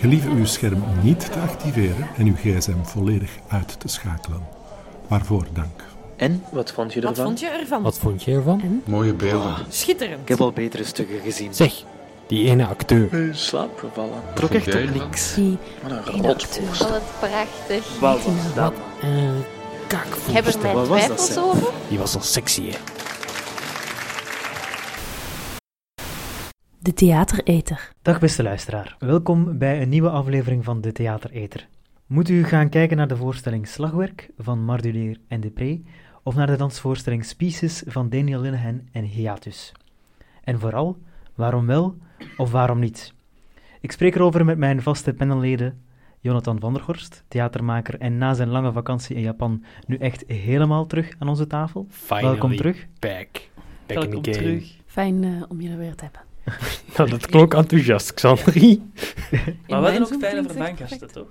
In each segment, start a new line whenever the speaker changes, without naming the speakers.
Gelieve uw scherm niet te activeren en uw gsm volledig uit te schakelen. Waarvoor dank.
En, wat vond je ervan?
Wat vond je ervan?
Wat vond je ervan?
Mooie beelden.
Schitterend.
Ik heb al betere stukken gezien.
Zeg, die ene acteur.
In slaap gevallen. Trok echt op niks.
Die
Wat een
prachtig.
Wat was dat?
Wat een
Ik heb
kakvoerster.
er mijn
Wat was dat,
twijfels over.
Die was al sexy, hè?
De Theatereter.
Dag beste luisteraar, welkom bij een nieuwe aflevering van De Theatereter. Moet u gaan kijken naar de voorstelling Slagwerk van Mardulier en Depré of naar de dansvoorstelling Species van Daniel Linehan en Hiatus? En vooral, waarom wel of waarom niet? Ik spreek erover met mijn vaste panelleden Jonathan van der Horst, theatermaker en na zijn lange vakantie in Japan nu echt helemaal terug aan onze tafel.
Finally
Welkom terug.
back. Back
Welkom
in the game.
terug.
Fijn eh, om je er weer te hebben.
Nou, dat klonk enthousiast, Xandri.
Maar we hadden ook fijne vervanggasten, toch?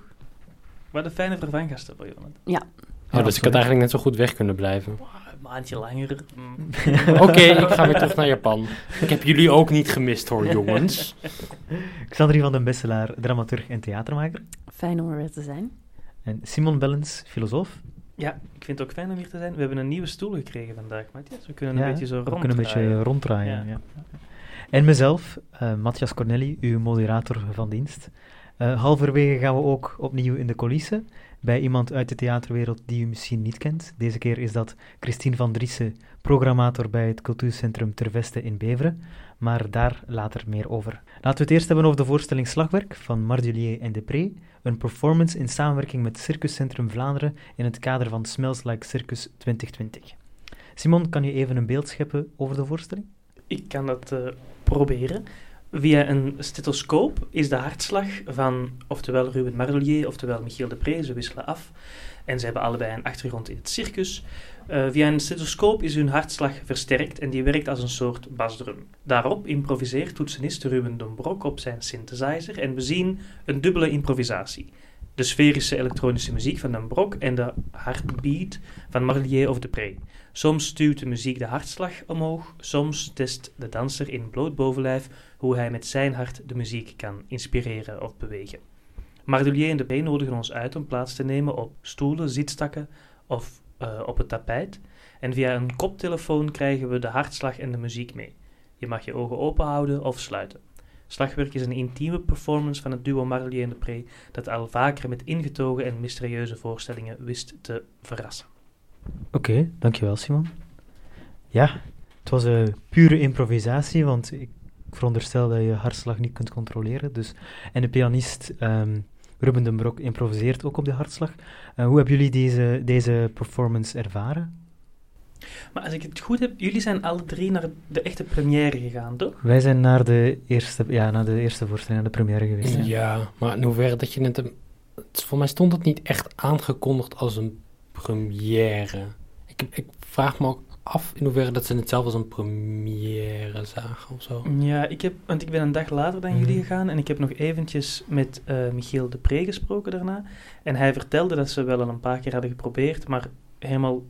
We hadden fijne vervanggasten voor Jonathan.
Oh, dus ik had eigenlijk net zo goed weg kunnen blijven.
Wow, Een maandje langer. mm.
Oké, ik ga weer terug naar Japan. Ik heb jullie ook niet gemist hoor, jongens.
Xandri van den Besselaar, dramaturg en theatermaker.
Fijn om er weer te zijn.
En Simon Bellens, filosoof.
Ja, ik vind het ook fijn om hier te zijn. We hebben een nieuwe stoel gekregen vandaag, Matthias. We kunnen een
Ja,
beetje zo
We
rond.
kunnen een beetje ronddraaien.
Ja.
Ja. En mezelf, eh, Matthias Cornelli, uw moderator van dienst. Eh, halverwege gaan we ook opnieuw in de coulissen bij iemand uit de theaterwereld die u misschien niet kent. Deze keer is dat Christine van Driessen, programmator bij het cultuurcentrum Terveste in Beveren. Maar daar later meer over. Laten we het eerst hebben over de voorstelling Slagwerk van Mardulier en Depré. Een performance in samenwerking met Circuscentrum Vlaanderen in het kader van Smells Like Circus 2020. Simon, kan je even een beeld scheppen over de voorstelling?
Ik kan dat eh, proberen. Via een stethoscoop is de hartslag van oftewel Ruben Mardelier oftewel Michiel Depré, ze wisselen af. En ze hebben allebei een achtergrond in het circus. Eh, via een stethoscoop is hun hartslag versterkt en die werkt als een soort basdrum. Daarop improviseert toetsenist Ruben Dombrok op zijn synthesizer en we zien een dubbele improvisatie. De sferische elektronische muziek van Den Brok en de heartbeat van Marlier of Depré. Soms stuwt de muziek de hartslag omhoog, soms test de danser in bloot bovenlijf hoe hij met zijn hart de muziek kan inspireren of bewegen. Mardulier en de P nodigen ons uit om plaats te nemen op stoelen, zitstakken of eh, op het tapijt. En via een koptelefoon krijgen we de hartslag en de muziek mee. Je mag je ogen open houden of sluiten. Slagwerk is een intieme performance van het duo Mardulier en de Pre dat al vaker met ingetogen en mysterieuze voorstellingen wist te verrassen.
Oké, dankjewel Simon. Ja, het was een pure improvisatie, want ik veronderstel dat je hartslag niet kunt controleren. Dus, en de pianist ehm, Ruben den Brok improviseert ook op de hartslag. Eh, hoe hebben jullie deze, deze performance ervaren?
Maar als ik het goed heb, jullie zijn alle drie naar de echte première gegaan, toch?
Wij zijn naar de eerste, ja, naar de eerste voorstelling, naar de première geweest. ja.
Ja, maar in hoeverre dat je net... Het- voor mij stond het niet echt aangekondigd als een première. Ik, ik vraag me ook af in hoeverre dat ze het zelf als een première zagen of zo.
Ja, ik heb, want ik ben een dag later dan
Mhm.
jullie gegaan en ik heb nog eventjes met eh, Michiel de Pre gesproken daarna. En hij vertelde dat ze wel al een paar keer hadden geprobeerd, maar helemaal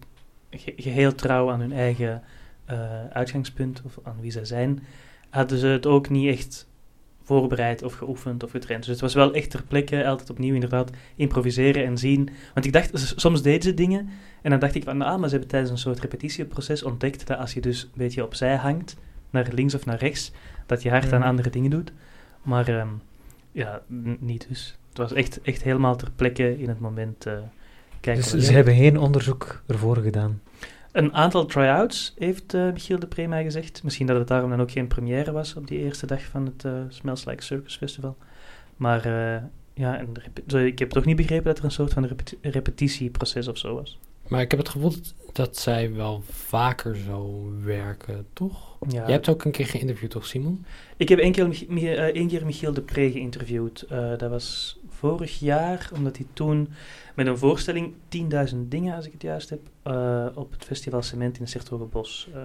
ge- geheel trouw aan hun eigen eh, uitgangspunt of aan wie zij zijn, hadden ze het ook niet echt voorbereid of geoefend of getraind. Dus het was wel echt ter plekke, altijd opnieuw inderdaad, improviseren en zien. Want ik dacht, soms deden ze dingen en dan dacht ik van, ah, maar ze hebben tijdens een soort repetitieproces ontdekt dat als je dus een beetje opzij hangt, naar links of naar rechts, dat je hart aan
Mhm.
andere dingen doet. Maar ehm, ja, niet dus. Het was echt, echt helemaal ter plekke in het moment eh kijken.
Dus ze
je-
hebben geen onderzoek ervoor gedaan.
Een aantal try-outs heeft eh, Michiel de Pre mij gezegd. Misschien dat het daarom dan ook geen première was op die eerste dag van het eh, Smells Like Circus Festival. Maar eh, ja, ik heb toch niet begrepen dat er een soort van repeti- repetitieproces of zo was.
Maar ik heb het gevoel dat, zij wel vaker zo werken, toch?
Ja.
Jij hebt ook een keer geïnterviewd, toch, Simon?
Ik heb één keer, Mich- Mi- één keer Michiel de Pre geïnterviewd. Eh, dat was vorig jaar, omdat hij toen met een voorstelling 10.000 dingen, als ik het juist heb, eh, op het festival Cement in Sertogenbos eh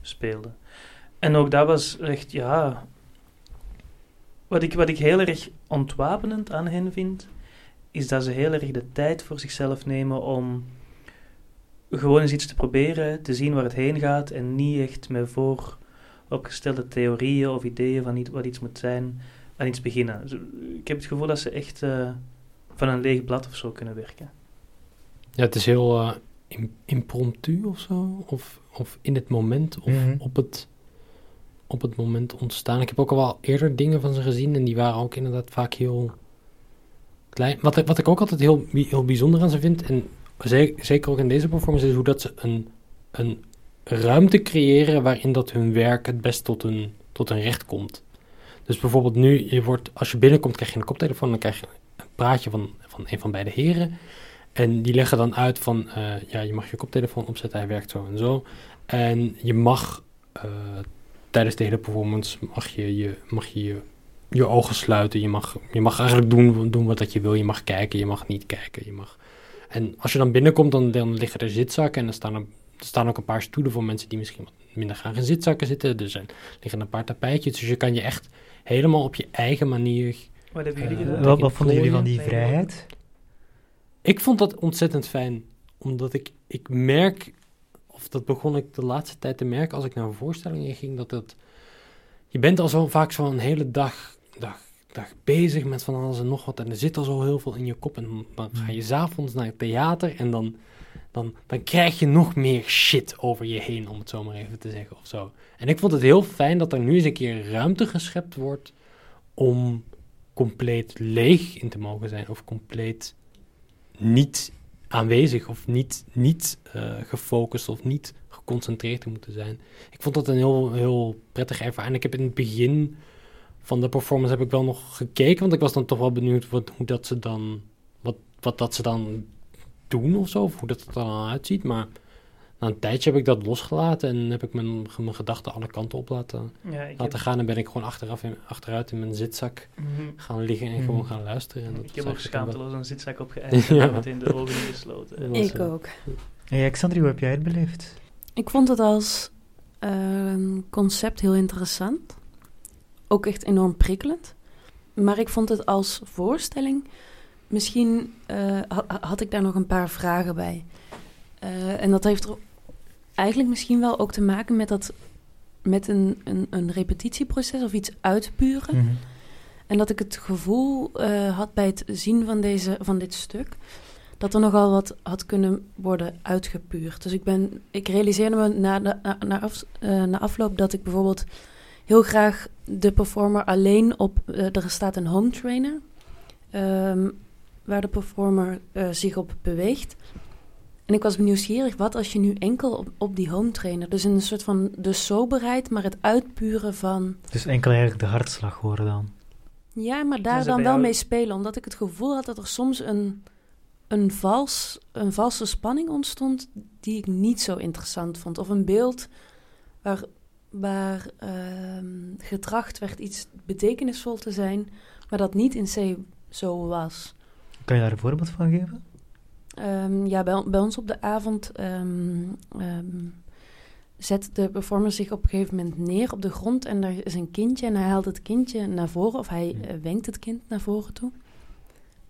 speelde. En ook dat was echt, ja... Wat ik, wat ik heel erg ontwapenend aan hen vind, is dat ze heel erg de tijd voor zichzelf nemen om gewoon eens iets te proberen, te zien waar het heen gaat en niet echt met voor opgestelde theorieën of ideeën van iets, wat iets moet zijn, aan iets beginnen. Ik heb het gevoel dat ze echt eh, van een leeg blad of zo kunnen werken.
Ja, het is heel eh, im- impromptu of zo. Of, of in het moment. Of
Mhm.
op, het, op het moment ontstaan. Ik heb ook al wel eerder dingen van ze gezien. En die waren ook inderdaad vaak heel klein. Wat, ik- wat ik ook altijd heel, heel bijzonder aan ze vind. En ze- zeker ook in deze performance. Is hoe dat ze een, een ruimte creëren. Waarin dat hun werk het best tot een, tot een recht komt. Dus bijvoorbeeld nu. Je wordt, als je binnenkomt krijg je een koptelefoon. Dan krijg je een praatje van, van een van beide heren. En die leggen dan uit van, eh, ja, je mag je koptelefoon opzetten, hij werkt zo en zo. En je mag eh, tijdens de hele performance, mag je je, mag je, je, je ogen sluiten. Je mag, je mag eigenlijk doen, doen wat dat je wil. Je mag kijken, je mag niet kijken. Je mag... En als je dan binnenkomt, dan, liggen er zitzakken. En er staan, er, er staan ook een paar stoelen voor mensen die misschien wat minder graag in zitzakken zitten. Er zijn, liggen een paar tapijtjes. Dus je kan je echt helemaal op je eigen manier
Wat hebben jullie
Eh,
gedaan?
wat, wat vonden jullie van die vrijheid?
Ik vond dat ontzettend fijn, omdat ik, ik merk, of dat begon ik de laatste tijd te merken als ik naar voorstellingen ging, dat het, je bent al zo vaak zo'n hele dag, dag, dag bezig met van alles en nog wat en er zit al zo heel veel in je kop en dan ga je s'avonds naar het theater en dan, dan, dan krijg je nog meer shit over je heen, om het zo maar even te zeggen of zo. En ik vond het heel fijn dat er nu eens een keer ruimte geschept wordt om compleet leeg in te mogen zijn of compleet niet aanwezig of niet, niet eh, gefocust of niet geconcentreerd te moeten zijn. Ik vond dat een heel, heel prettig ervaring. Ik heb in het begin van de performance heb ik wel nog gekeken, want ik was dan toch wel benieuwd wat, hoe dat ze dan, wat, wat dat ze dan doen of zo, of hoe dat er dan uitziet. Maar na een tijdje heb ik dat losgelaten en heb ik mijn, mijn gedachten alle kanten op laten,
Ja,
laten
heb,
gaan en ben ik gewoon achteraf in, achteruit in mijn zitzak
Mhm.
gaan liggen en
Mhm.
gewoon gaan luisteren. En dat
ik heb ook schaamteloos een zitzak opgeëist en
Ja.
heb meteen de ogen gesloten.
Ik ook.
Hey, Xandri, hoe heb jij het beleefd?
Ik vond het als ehm, concept heel interessant. Ook echt enorm prikkelend. Maar ik vond het als voorstelling... Misschien eh, ha- ha- had ik daar nog een paar vragen bij. Eh, en dat heeft er eigenlijk misschien wel ook te maken met, dat, met een, een, een repetitieproces of iets uitpuren.
Mhm.
En dat ik het gevoel eh, had bij het zien van, deze, van dit stuk... dat er nogal wat had kunnen worden uitgepuurd. Dus ik, ben, ik realiseerde me na, de, na, na, af, na afloop dat ik bijvoorbeeld heel graag de performer alleen op... er staat een home trainer... ehm, waar de performer eh, zich op beweegt. En ik was nieuwsgierig, wat als je nu enkel op, op die home trainer... dus in een soort van de soberheid, maar het uitpuren van...
Dus enkel eigenlijk de hartslag horen dan.
Ja, maar daar dan wel
jou-
mee spelen. Omdat ik het gevoel had dat er soms een, een, vals, een valse spanning ontstond die ik niet zo interessant vond. Of een beeld waar, waar ehm, getracht werd iets betekenisvol te zijn, maar dat niet in C zo was.
Kan je daar een voorbeeld van geven?
Ehm, ja, bij, bij ons op de avond ehm, ehm, zet de performer zich op een gegeven moment neer op de grond en er is een kindje en hij haalt het kindje naar voren of hij eh, wenkt het kind naar voren toe.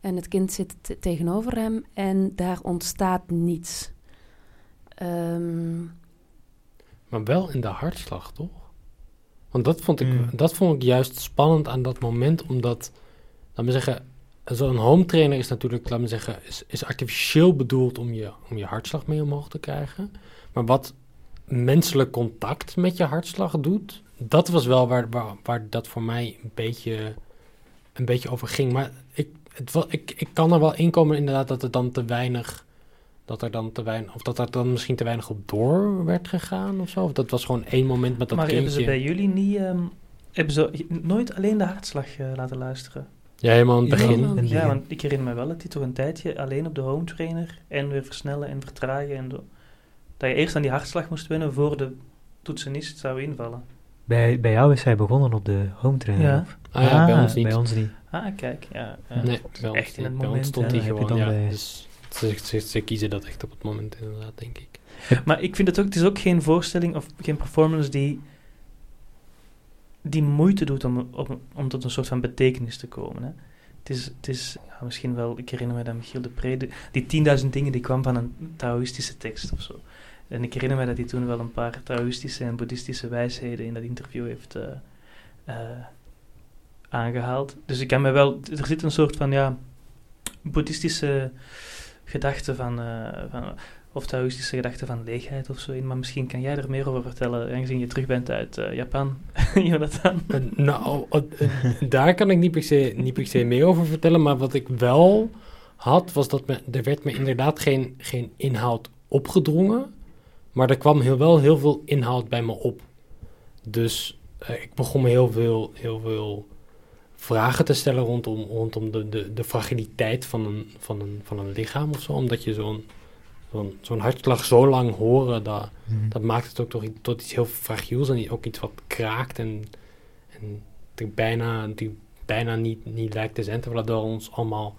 En het kind zit te- tegenover hem en daar ontstaat niets. Ehm,
Maar wel in de hartslag, toch? Want dat vond ik,
Mm.
dat vond ik juist spannend aan dat moment, omdat, laat me zeggen, zo'n home trainer is natuurlijk, laat me zeggen, is, is artificieel bedoeld om je, om je hartslag mee omhoog te krijgen. Maar wat menselijk contact met je hartslag doet, dat was wel waar, waar, waar dat voor mij een beetje, een beetje over ging. Maar ik, het, ik, ik kan er wel inkomen inderdaad dat er dan te weinig dat er dan te weinig, of dat er dan misschien te weinig op door werd gegaan of zo. Of dat was gewoon één moment met dat
maar hebben
kindje.
ze bij jullie niet... ehm, hebben ze nooit alleen de hartslag eh, laten luisteren?
Ja, helemaal in het
Ja,
begin.
Ja, want ik herinner me wel dat die toch een tijdje alleen op de home trainer en weer versnellen en vertragen. En dat je eerst aan die hartslag moest winnen voor de toetsenist zou invallen.
Bij, bij jou is hij begonnen op de home trainer.
Ja.
of?
Ah ja, bij ons niet.
Bij ons niet.
Ah, kijk, ja.
nee, bij ons
echt in het
Bij ons
moment,
stond hij gewoon,
dan
ja.
bij-
Dus ze, ze, ze kiezen dat echt op het moment inderdaad, denk ik.
Maar ik vind het ook, het is ook geen voorstelling of geen performance die, die moeite doet om, om, om tot een soort van betekenis te komen. Hè. Het is, het is misschien wel, ik herinner me dat Michiel de Pre, die 10.000 dingen die kwam van een Taoïstische tekst of zo. En ik herinner me dat hij toen wel een paar Taoïstische en Boeddhistische wijsheden in dat interview heeft eh, eh, aangehaald. Dus ik kan me wel... Er zit een soort van, ja, boeddhistische gedachte van... eh, van of Taoïstische gedachte van leegheid of zo in. Maar misschien kan jij er meer over vertellen, aangezien je terug bent uit eh, Japan, Jonathan.
Eh, nou, eh, daar kan ik niet per, se, niet per meer over vertellen. Maar wat ik wel had, was dat me, er werd me inderdaad geen, geen inhoud opgedrongen. Maar er kwam heel, wel heel veel inhoud bij me op. Dus ik begon me heel veel, heel veel vragen te stellen rondom, rondom de, de, de fragiliteit van een, van, een, van een lichaam of zo. Omdat je zo'n zo'n zo'n hartslag zo lang horen, dat,
Mhm.
dat maakt het ook toch tot iets heel fragiels en ook iets wat kraakt en, en die bijna, die bijna niet, niet lijkt te zijn, terwijl dat ons allemaal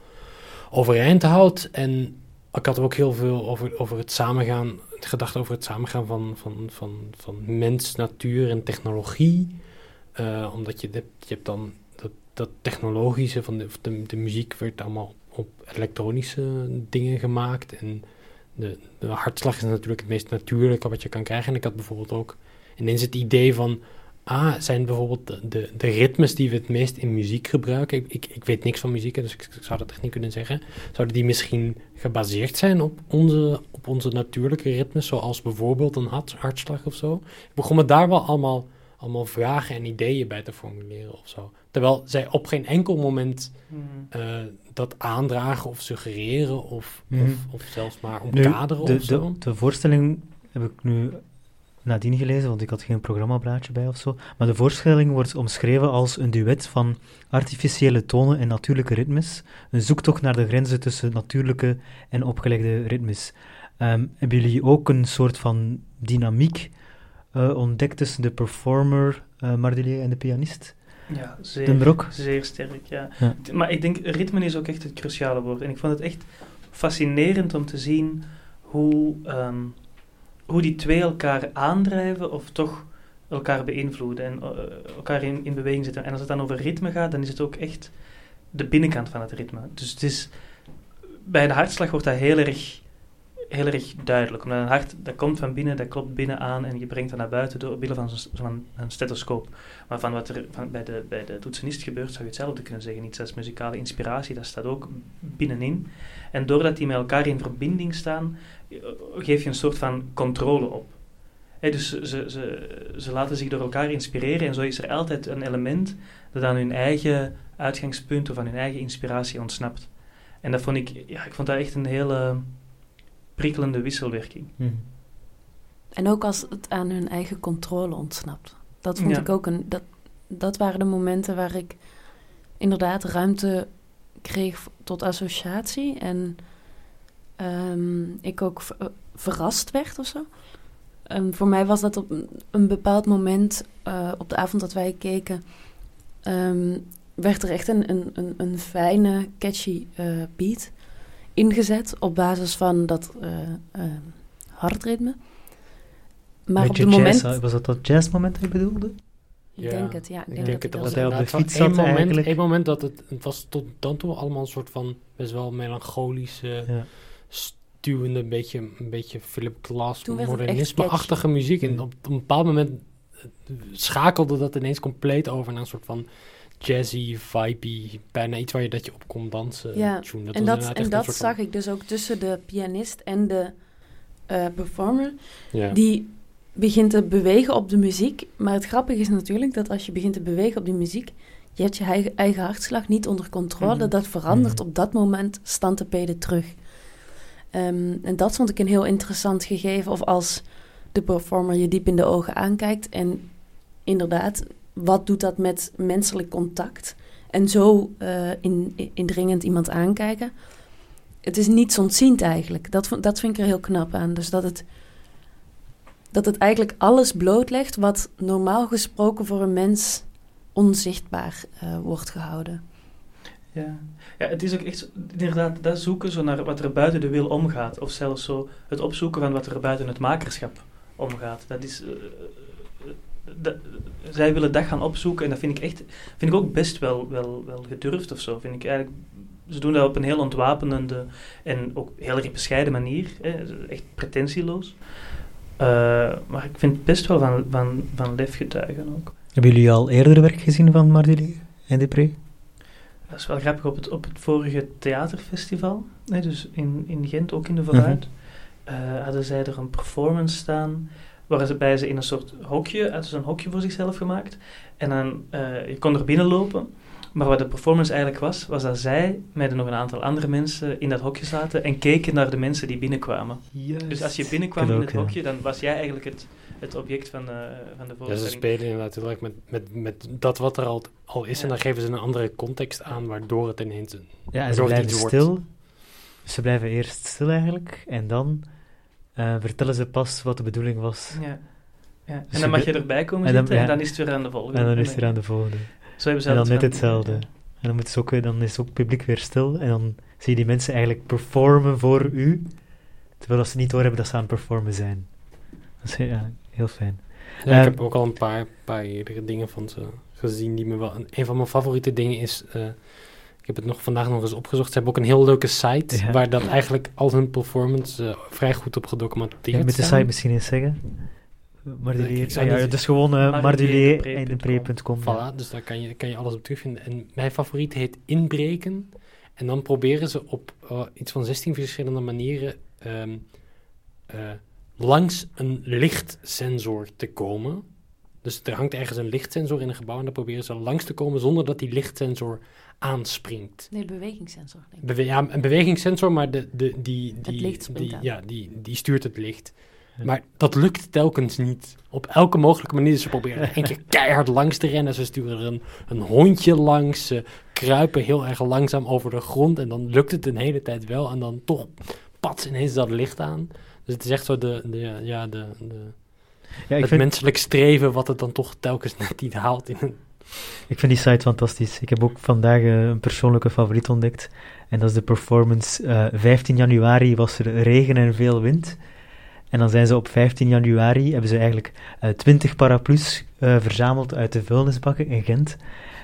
overeind houdt. En ik had ook heel veel over, over het samengaan, gedacht over het samengaan van, van, van, van mens, natuur en technologie. Eh, omdat je, je hebt dan dat, dat technologische van de, de, de muziek werd allemaal op elektronische dingen gemaakt. En de, hartslag is natuurlijk het meest natuurlijke wat je kan krijgen. En ik had bijvoorbeeld ook ineens het idee van... Ah, zijn bijvoorbeeld de, de, ritmes die we het meest in muziek gebruiken... Ik, ik, weet niks van muziek, dus ik, ik zou dat echt niet kunnen zeggen. Zouden die misschien gebaseerd zijn op onze, op onze natuurlijke ritmes... zoals bijvoorbeeld een hart, hartslag of zo? Ik begon me daar wel allemaal, allemaal vragen en ideeën bij te formuleren of zo. Terwijl zij op geen enkel moment eh, dat aandragen of suggereren... of,
Mhm.
of, of zelfs maar
Nu,
omkaderen
de,
of zo.
de, de voorstelling heb ik nu nadien gelezen, want ik had geen programmablaadje bij of zo. Maar de voorstelling wordt omschreven als een duet van artificiële tonen en natuurlijke ritmes. Een zoektocht naar de grenzen tussen natuurlijke en opgelegde ritmes. Ehm, hebben jullie ook een soort van dynamiek eh, ontdekt tussen de performer, Mardelier, en de pianist?
Ja, zeer, zeer sterk, ja. Maar ik denk, ritme is ook echt het cruciale woord. En ik vond het echt fascinerend om te zien hoe, ehm, hoe die twee elkaar aandrijven of toch elkaar beïnvloeden en eh, elkaar in, in beweging zetten. En als het dan over ritme gaat, dan is het ook echt de binnenkant van het ritme. Dus het is, bij de hartslag wordt dat heel erg, heel erg duidelijk. Omdat een hart, dat komt van binnen, dat klopt binnen aan en je brengt dat naar buiten door middel van, zo'n- stethoscoop. Maar van wat er van bij, de, bij de toetsenist gebeurt, zou je hetzelfde kunnen zeggen. Iets als muzikale inspiratie, dat staat ook binnenin. En doordat die met elkaar in verbinding staan, eh, geef je een soort van controle op. Dus ze, ze, ze, ze laten zich door elkaar inspireren en zo is er altijd een element dat aan hun eigen uitgangspunt of aan hun eigen inspiratie ontsnapt. En dat vond ik, ja, ik vond dat echt een hele prikkelende wisselwerking.
Mhm.
En ook als het aan hun eigen controle ontsnapt. Dat vond
Ja.
ik ook een. Dat, dat waren de momenten waar ik inderdaad ruimte kreeg tot associatie. En ehm, ik ook v- verrast werd of zo. En voor mij was dat op een- bepaald moment, eh, op de avond dat wij keken, ehm, werd er echt een, een, een, een fijne, catchy eh, beat ingezet op basis van dat hartritme. Maar
Beetje
op het moment...
jazz, was dat dat jazzmoment dat je bedoelde?
Ik
Ja,
denk het, ja. Ik
Ik
denk, dat,
het
ik
dat hij op de fiets zat
moment,
eigenlijk.
moment dat het, het was tot dan toe allemaal een soort van best wel melancholische,
Ja.
stuwende, beetje, een beetje Philip Glass modernisme-achtige muziek. En op een bepaald moment eh, schakelde dat ineens compleet over naar een soort van jazzy, vibey, bijna iets waar je dat je op kon dansen.
Ja,
tune.
en dat, en dat zag
van-
ik dus ook tussen de pianist en de eh, performer.
Ja.
Die begint te bewegen op de muziek. Maar het grappige is natuurlijk dat als je begint te bewegen op die muziek... je hebt je eigen, eigen hartslag niet onder controle.
Mhm.
Dat verandert
Mhm.
op dat moment stantepeden terug. Ehm, en dat vond ik een heel interessant gegeven. Of als de performer je diep in de ogen aankijkt... en inderdaad, wat doet dat met menselijk contact... En zo eh, in, indringend iemand aankijken. Het is niets ontziend eigenlijk. Dat, dat vind ik er heel knap aan. Dus dat het, dat het eigenlijk alles blootlegt wat normaal gesproken voor een mens onzichtbaar eh, wordt gehouden.
Ja. ja, het is ook echt inderdaad dat zoeken zo naar wat er buiten de wil omgaat. Of zelfs zo het opzoeken van wat er buiten het makerschap omgaat. Dat is... eh, zij willen dat gaan opzoeken en dat vind ik echt... Vind ik ook best wel, wel, wel gedurfd of zo. Vind ik eigenlijk... Ze doen dat op een heel ontwapenende en ook heel erg bescheiden manier. Hè, echt pretentieloos. Eh, maar ik vind het best wel van, van, van lef getuigen ook.
Hebben jullie al eerder werk gezien van Mardelier en Depré?
Dat is wel grappig. Op het, op het vorige theaterfestival, nee, dus in, in Gent, ook in de Vooruit, eh, hadden zij er een performance staan waarbij ze in een soort hokje, ze een hokje voor zichzelf gemaakt. En dan, eh, je kon er binnenlopen. Maar wat de performance eigenlijk was, was dat zij met nog een aantal andere mensen in dat hokje zaten en keken naar de mensen die binnenkwamen. Dus als je binnenkwam in het
ja.
hokje, dan was jij eigenlijk het, het object van de, van de
Ja, ze
voorstelling.
spelen inderdaad heel erg met, met, met dat wat er al, al is. En dan geven ze een andere context aan, waardoor het ineens... een-
Ja, en ze blijven
wordt.
stil. Ze blijven eerst stil eigenlijk. En dan eh, vertellen ze pas wat de bedoeling was.
Ja. Ja. En
Dus
dan
je
mag je erbij komen
en dan-
zitten en dan is het weer aan de volgende.
En dan is het weer aan de volgende.
Zo hebben ze
En dan net hetzelfde. En dan, moeten ze ook, weer- dan is ook het publiek weer stil. En dan zie je die mensen eigenlijk performen voor u. Terwijl als ze niet doorhebben dat ze aan het performen zijn. Dat is ja, heel fijn.
Ja, ik heb ook al een paar, paar eerdere dingen van ze gezien die me wel... Een, een van mijn favoriete dingen is... eh, heb het nog vandaag nog eens opgezocht. Ze hebben ook een heel leuke site
Ja.
waar dat eigenlijk al hun performance eh, vrij goed op gedocumenteerd
Ja, met de
staan.
site misschien eens zeggen. Mardulier.
Ik
Ah, ja, het is gewoon uh,
Mardulier
mardulier.com.
Voilà, dus daar kan je, kan je alles op terugvinden. En mijn favoriet heet Inbreken. En dan proberen ze op eh, iets van 16 verschillende manieren ehm, eh, langs een lichtsensor te komen. Dus er hangt ergens een lichtsensor in een gebouw en daar proberen ze langs te komen zonder dat die lichtsensor aanspringt.
Nee, de bewegingssensor. Denk ik.
Bewe- ja, een bewegingssensor, maar de, de, die, die, die, ja, die, die stuurt het licht.
Ja.
Maar dat lukt telkens niet. Op elke mogelijke manier. Ze proberen er één keer keihard langs te rennen. Ze sturen er een, een hondje langs. Ze kruipen heel erg langzaam over de grond. En dan lukt het een hele tijd wel. En dan toch pats ineens dat licht aan. Dus het is echt zo de, de, ja, de, de,
Ja, ik
het
vind,
menselijk streven wat het dan toch telkens net niet haalt. In een,
ik vind die site fantastisch. Ik heb ook vandaag eh, een persoonlijke favoriet ontdekt. En dat is de performance. eh 15 januari was er regen en veel wind. En dan zijn ze op 15 januari, hebben ze eigenlijk eh 20 paraplu's eh, verzameld uit de vuilnisbakken in Gent.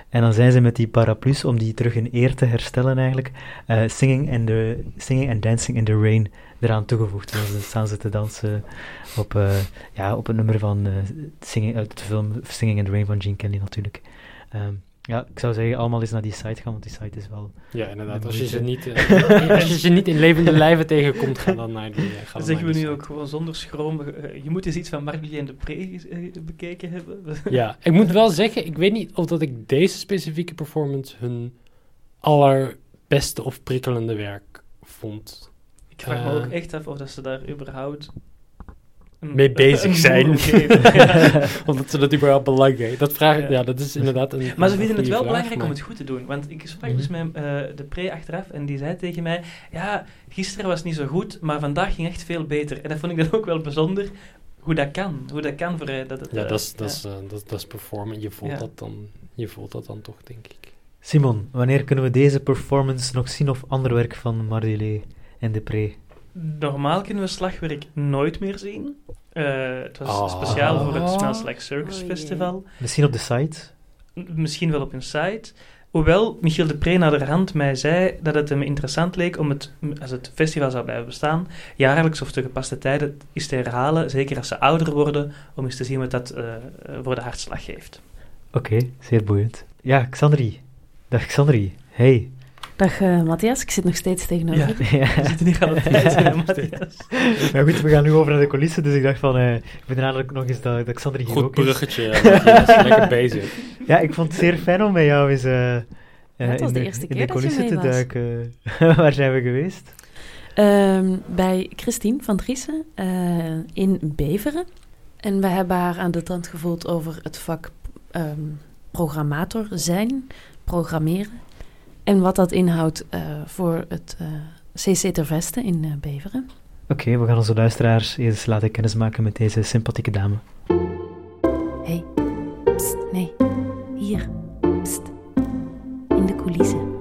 En dan zijn ze met die paraplu's, om die terug in eer te herstellen eigenlijk, eh, singing, and the, singing and Dancing in the Rain eraan toegevoegd. En dan staan ze te dansen op, eh, ja, op het nummer van eh, singing, uit de film Singing in the Rain van Gene Kelly natuurlijk. Ehm, ja, ik zou zeggen, allemaal eens naar die site gaan, want die site is wel...
ja, inderdaad.
De
Als je, ze niet, eh, als je ze niet in levende lijven tegenkomt, ga dan naar die. eh, ga
Dat
dan
zeggen we nu
site.
ook gewoon zonder schroom. Eh, Je moet eens iets van Marguerite en de Pre bekeken hebben.
Ja, ik moet wel zeggen, ik weet niet of dat ik deze specifieke performance hun allerbeste of prikkelende werk vond.
Ik vraag me ook echt af of dat ze daar überhaupt
Mee bezig zijn. Omdat ze dat überhaupt belangrijk. Dat vraag
Ja.
ja. dat is inderdaad een.
Maar ze vinden het wel
vraag,
belangrijk om het goed te doen. Want ik sprak
Mhm.
dus met eh, de pre achteraf en die zei tegen mij... Ja, gisteren was het niet zo goed, maar vandaag ging echt veel beter. En dat vond ik dan ook wel bijzonder, hoe dat kan. Hoe dat kan voor eh, dat het...
Ja,
eh,
dat is, dat,
ja.
is, dat, dat is performen. Je voelt,
Ja.
dat dan, je voelt dat dan toch, denk ik.
Simon, wanneer kunnen we deze performance nog zien of ander werk van Mardelé en Depré?
Normaal kunnen we slagwerk nooit meer zien. Eh, het was
Ah.
speciaal voor het Smells Like Circus
Oh, jee.
Festival.
Misschien op de site?
Misschien wel op hun site. Hoewel Michiel de Pre naderhand mij zei dat het hem interessant leek om het, als het festival zou blijven bestaan, jaarlijks of te gepaste tijden is te herhalen, zeker als ze ouder worden, om eens te zien wat dat eh, eh, voor de hartslag geeft.
Oké, zeer boeiend. Ja, Xandri. Dag Xandri. Hey.
Dag eh, Matthias, ik zit nog steeds tegenover.
Ja.
ja.
We zitten hier aan het tijd, hè, Matthias.
Maar goed, we gaan nu over naar de coulissen, dus ik dacht van, eh, ik vind eigenlijk nog eens dat, dat Xandri hier
Goed
ook is.
bruggetje. ja, Matthias. lekker bezig.
Ja, ik vond het zeer fijn om met jou eens eh, eh,
het was
in
de
de,
eerste
in
keer
de
dat je
coulissen te duiken. Waar zijn we geweest?
Ehm, bij Christine van Driessen eh, in Beveren. En we hebben haar aan de tand gevoeld over het vak ehm, programmator zijn, programmeren. En wat dat inhoudt eh, voor het eh, CC Ter Veste in eh, Beveren.
Oké, we gaan onze luisteraars eens laten kennismaken met deze sympathieke dame.
hey, pst, nee, hier, pst, in de coulissen.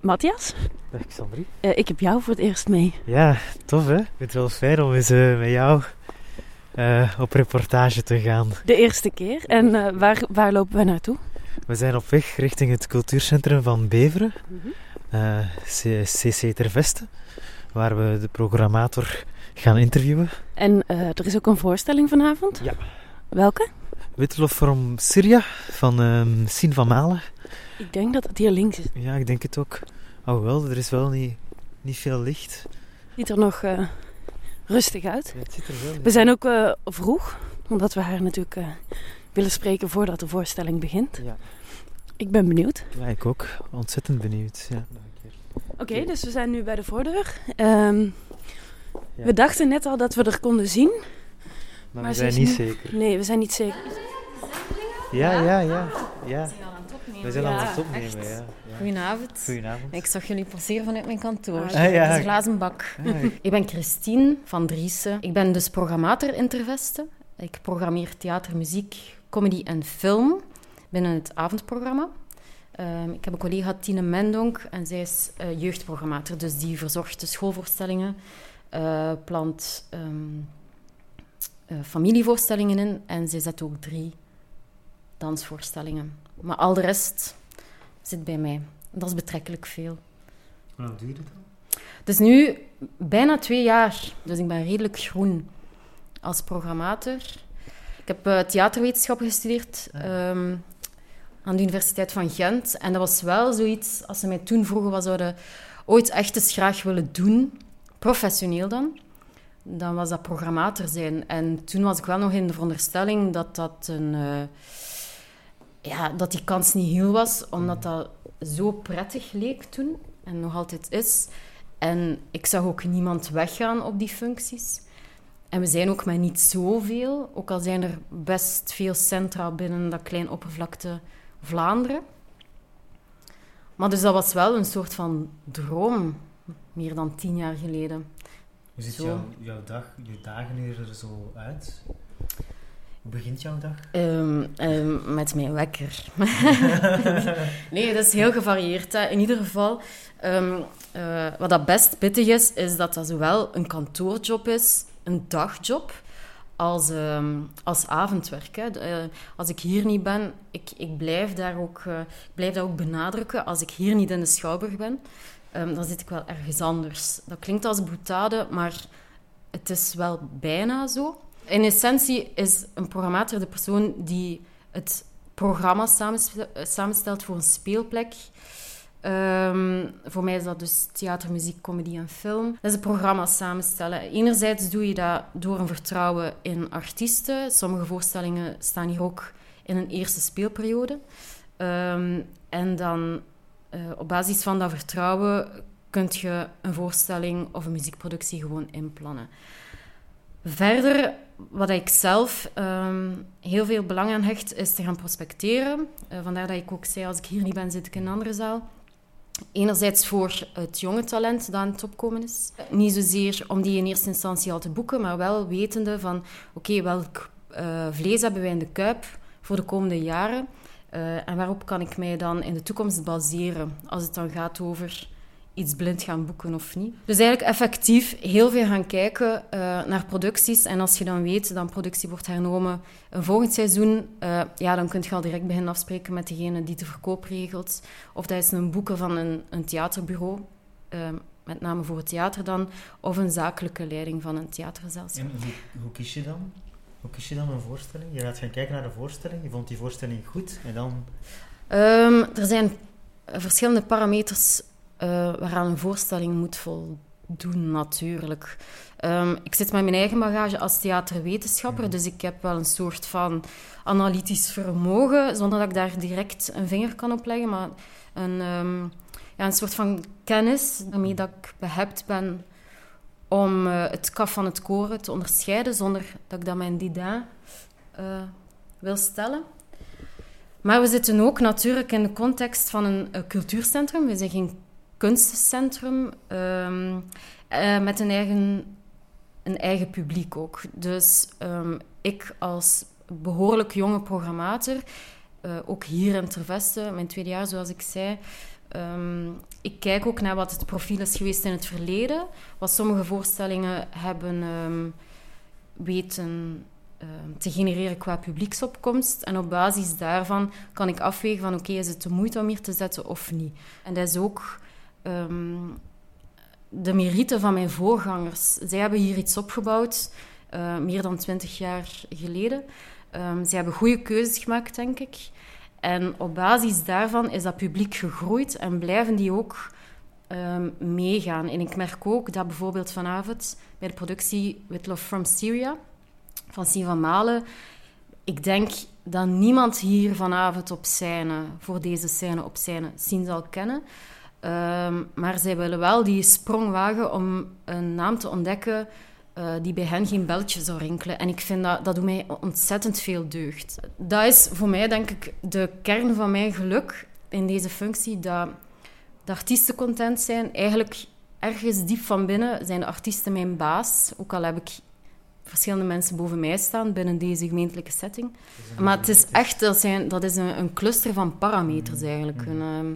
Matthias,
Dag Xandri.
eh, ik heb jou voor het eerst mee.
Ja, tof hè? Ik vind het wel fijn om eens eh, met jou eh, op reportage te gaan.
De eerste keer. En eh, waar, waar lopen we naartoe?
We zijn op weg richting het cultuurcentrum van Beveren, eh, C- CC Ter Veste, waar we de programmator gaan interviewen.
En eh, er is ook een voorstelling vanavond. Welke?
Wittelof from Syria van um, Sien van Malen.
Ik denk dat het hier links is.
Ja, ik denk het ook. Oh wel, er is wel niet, niet veel licht.
Ziet er nog uh, rustig uit.
Ja, het ziet er wel
we zijn ook uh, vroeg, omdat we haar natuurlijk uh, willen spreken voordat de voorstelling begint.
Ja.
Ik ben benieuwd.
Ja, ik ook. Ontzettend benieuwd. Ja.
Oké, okay, dus we zijn nu bij de voordeur. Um, ja. We dachten net al dat we er konden zien.
Maar, maar we zijn niet zeker.
Nee, we zijn niet zeker.
Ja, ja, ja. ja.
We zijn al aan het opnemen.
We zijn al
ja,
aan het opnemen, ja. ja.
Goedenavond.
Goedenavond.
Ik zag jullie passeren vanuit mijn kantoor.
Ah, ja.
Dat is een glazen bak.
Ah,
ik ben Christine van Driessen. Ik ben dus programmator Interveste. Ik programmeer theater, muziek, comedy en film binnen het avondprogramma. Um, ik heb een collega, Tine Mendonk, en zij is uh, jeugdprogrammator. Dus die verzorgt de schoolvoorstellingen, uh, plant um, uh, familievoorstellingen in en zij zet ook drie dansvoorstellingen. Maar al de rest zit bij mij. Dat is betrekkelijk veel.
Hoe lang duurt het dan?
Het is nu bijna twee jaar, dus ik ben redelijk groen als programmator. Ik heb theaterwetenschap gestudeerd um, aan de Universiteit van Gent. En dat was wel zoiets, als ze mij toen vroegen wat zouden ooit echt eens graag willen doen, professioneel dan, dan was dat programmator zijn. En toen was ik wel nog in de veronderstelling dat dat een... Uh, ja, dat die kans niet heel was, omdat dat zo prettig leek toen en nog altijd is. En ik zag ook niemand weggaan op die functies. En we zijn ook met niet zoveel, ook al zijn er best veel centra binnen dat klein oppervlakte Vlaanderen. Maar dus dat was wel een soort van droom, meer dan tien jaar geleden.
Hoe ziet jouw, jouw, dag, je dagen er zo uit? Hoe begint jouw dag?
Um, um, met mijn wekker. nee, dat is heel gevarieerd. Hè. In ieder geval, um, uh, wat dat best pittig is, is dat dat zowel een kantoorjob is, een dagjob, als, als avondwerk. Uh, als ik hier niet ben, ik, ik, blijf daar ook, ik blijf dat ook benadrukken, als ik hier niet in de Schouwburg ben, dan zit ik wel ergens anders. Dat klinkt als boetade, maar het is wel bijna zo. In essentie is een programmator de persoon die het programma samenstelt voor een speelplek. Um, voor mij is dat dus theater, muziek, comedy en film. Dat is het programma samenstellen. Enerzijds doe je dat door een vertrouwen in artiesten. Sommige voorstellingen staan hier ook in een eerste speelperiode. Um, en dan uh, op basis van dat vertrouwen kun je een voorstelling of een muziekproductie gewoon inplannen. Verder, wat ik zelf um, heel veel belang aan hecht, is te gaan prospecteren. Uh, vandaar dat ik ook zei, als ik hier niet ben, zit ik in een andere zaal. Enerzijds voor het jonge talent dat aan het opkomen is. Niet zozeer om die in eerste instantie al te boeken, maar wel wetende van... Oké, welk uh, vlees hebben wij in de kuip voor de komende jaren? Uh, en waarop kan ik mij dan in de toekomst baseren als het dan gaat over iets blind gaan boeken of niet. Dus eigenlijk effectief heel veel gaan kijken uh, naar producties. En als je dan weet dat een productie wordt hernomen een volgend seizoen, uh, ja, dan kun je al direct beginnen afspreken met degene die de verkoop regelt. Of dat is een boeken van een, een theaterbureau, uh, met name voor het theater dan, of een zakelijke leiding van een theatergezelschap.
En hoe, hoe kies je dan? Hoe kies je dan een voorstelling? Je gaat gaan kijken naar de voorstelling, je vond die voorstelling goed en dan...
Um, er zijn verschillende parameters uh, waaraan een voorstelling moet voldoen, natuurlijk. Um, ik zit met mijn eigen bagage als theaterwetenschapper, mm. dus ik heb wel een soort van analytisch vermogen, zonder dat ik daar direct een vinger kan op leggen, maar een, um, ja, een soort van kennis waarmee dat ik behept ben om uh, het kaf van het koren te onderscheiden, zonder dat ik dat mijn dida uh, wil stellen. Maar we zitten ook natuurlijk in de context van een, een cultuurcentrum. We zijn geen kunstencentrum um, uh, met een eigen, een eigen publiek ook. Dus um, ik als behoorlijk jonge programmator, uh, ook hier in Terveste, mijn tweede jaar zoals ik zei, um, ik kijk ook naar wat het profiel is geweest in het verleden, wat sommige voorstellingen hebben weten te genereren qua publieksopkomst. En op basis daarvan kan ik afwegen van oké, is het de moeite om hier te zetten of niet. En dat is ook um, de merite van mijn voorgangers. Zij hebben hier iets opgebouwd, uh, meer dan twintig jaar geleden. Ehm, ze hebben goede keuzes gemaakt, denk ik. En op basis daarvan is dat publiek gegroeid en blijven die ook ehm, meegaan. En ik merk ook dat bijvoorbeeld vanavond bij de productie With Love from Syria van Sien van Malen, ik denk dat niemand hier vanavond op scène, voor deze scène op scène, Sien zal kennen. Ehm, maar zij willen wel die sprong wagen om een naam te ontdekken uh, die bij hen geen belletje zou rinkelen. En ik vind dat, dat doet mij ontzettend veel deugd. Dat is voor mij, denk ik, de kern van mijn geluk in deze functie, dat de artiesten content zijn. Eigenlijk ergens diep van binnen zijn de artiesten mijn baas, ook al heb ik verschillende mensen boven mij staan binnen deze gemeentelijke setting. Maar het is echt, dat, zijn, dat is een, een cluster van parameters eigenlijk. Een, ehm,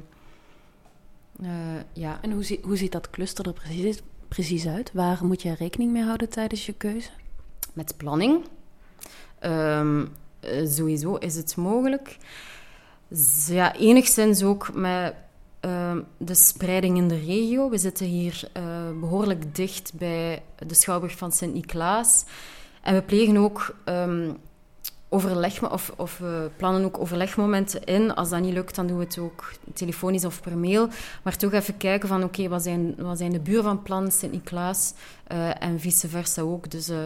uh, ja.
En hoe, hoe ziet dat cluster er precies, precies uit? Waar moet je rekening mee houden tijdens je keuze?
Met planning. Um, uh, sowieso is het mogelijk. Ja, enigszins ook met uh, de spreiding in de regio. We zitten hier uh, behoorlijk dicht bij de Schouwburg van Sint-Niklaas. En we plegen ook um, overleg, of, of we plannen ook overlegmomenten in. Als dat niet lukt, dan doen we het ook telefonisch of per mail. Maar toch even kijken van, oké, wat, zijn, wat zijn de buren van plan Sint-Niklaas uh, en vice versa ook. Dus uh,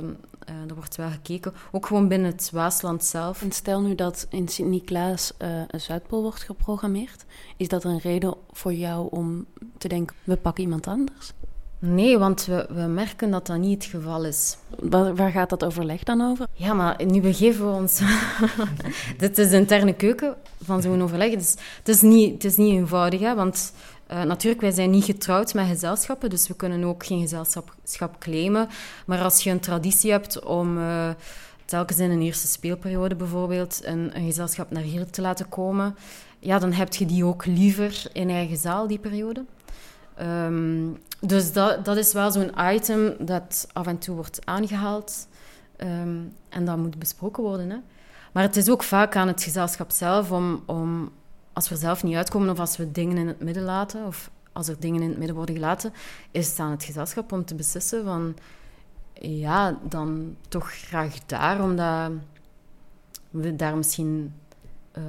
er wordt wel gekeken. Ook gewoon binnen het Waasland zelf.
Stel nu dat in Sint-Niklaas een Zuidpool wordt geprogrammeerd. Is dat een reden voor jou om te denken, we pakken iemand anders?
Nee, want we, we merken dat dat niet het geval is.
Waar, waar gaat dat overleg dan over?
Ja, maar nu begeven we ons... Dit is de interne keuken van zo'n overleg. Dus het, is niet, het is niet eenvoudig, hè, want... Uh, natuurlijk, wij zijn niet getrouwd met gezelschappen, dus we kunnen ook geen gezelschap claimen. Maar als je een traditie hebt om uh, telkens in een eerste speelperiode bijvoorbeeld een, een gezelschap naar hier te laten komen, ja, dan heb je die ook liever in eigen zaal, die periode. Um, dus dat, dat is wel zo'n item dat af en toe wordt aangehaald. Um, en dat moet besproken worden. Hè. Maar het is ook vaak aan het gezelschap zelf om, om, als we zelf niet uitkomen of als we dingen in het midden laten, of als er dingen in het midden worden gelaten, is het aan het gezelschap om te beslissen van, ja, dan toch graag daar, omdat we daar misschien uh,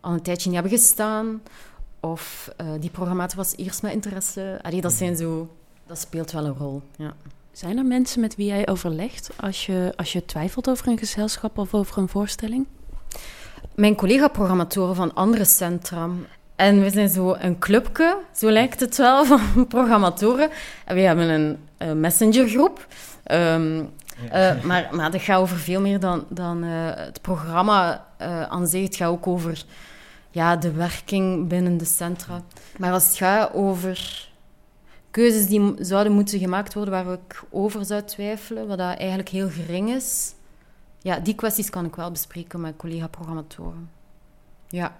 al een tijdje niet hebben gestaan, of uh, die programmator was eerst met interesse. Allee, dat, zijn zo, dat speelt wel een rol. Ja.
Zijn er mensen met wie jij overlegt als je, als je twijfelt over een gezelschap of over een voorstelling?
Mijn collega-programmatoren van andere centra. En we zijn zo een clubje, zo lijkt het wel, van programmatoren. En we hebben een, een messengergroep. Um, ja. uh, maar, maar dat gaat over veel meer dan, dan uh, het programma uh, aan zich. Het gaat ook over ja, de werking binnen de centra. Maar als het gaat over keuzes die zouden moeten gemaakt worden waar ik over zou twijfelen, wat dat eigenlijk heel gering is, ja, die kwesties kan ik wel bespreken met collega-programmatoren. Ja.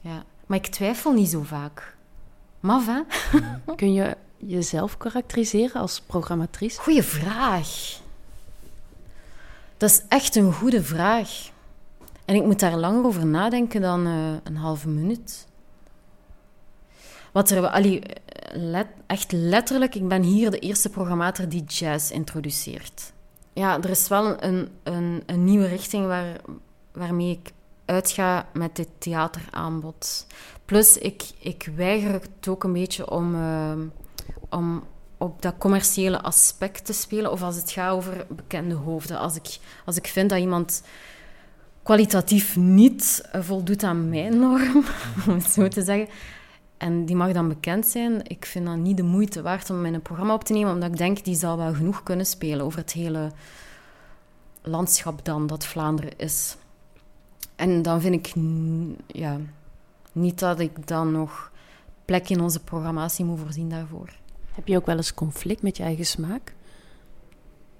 ja. Maar ik twijfel niet zo vaak. Maf, hè?
Kun je jezelf karakteriseren als programmatrice?
Goeie vraag. Dat is echt een goede vraag. En ik moet daar langer over nadenken dan uh, een halve minuut. Wat er, allee, echt letterlijk, ik ben hier de eerste programmator die jazz introduceert. Ja, er is wel een, een, een nieuwe richting waar, waarmee ik uitga met dit theateraanbod. Plus, ik, ik weiger het ook een beetje om, uh, om op dat commerciële aspect te spelen. Of als het gaat over bekende hoofden. Als ik, als ik vind dat iemand kwalitatief niet voldoet aan mijn norm, om het zo te zeggen. En die mag dan bekend zijn. Ik vind dat niet de moeite waard om in een programma op te nemen, omdat ik denk die zal wel genoeg kunnen spelen over het hele landschap dan dat Vlaanderen is. En dan vind ik ja, niet dat ik dan nog plek in onze programmatie moet voorzien daarvoor.
Heb je ook wel eens conflict met je eigen smaak?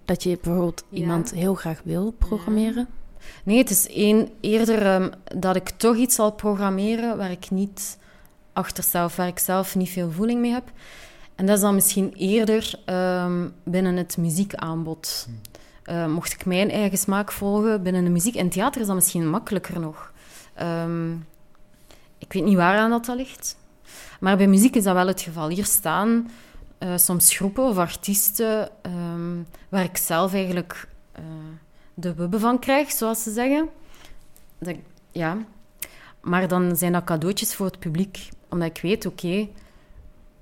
Dat je bijvoorbeeld ja. iemand heel graag wil programmeren? Ja.
Nee, het is één, eerder um, dat ik toch iets zal programmeren waar ik niet achter of waar ik zelf niet veel voeling mee heb. En dat is dan misschien eerder um, binnen het muziekaanbod. Uh, mocht ik mijn eigen smaak volgen binnen de muziek. En theater is dat misschien makkelijker nog. Um, ik weet niet waaraan dat, dat ligt. Maar bij muziek is dat wel het geval. Hier staan uh, soms groepen of artiesten waar ik zelf eigenlijk... Uh, de wubbe van krijg, zoals ze zeggen. Dat, ja. Maar dan zijn dat cadeautjes voor het publiek. Omdat ik weet, oké,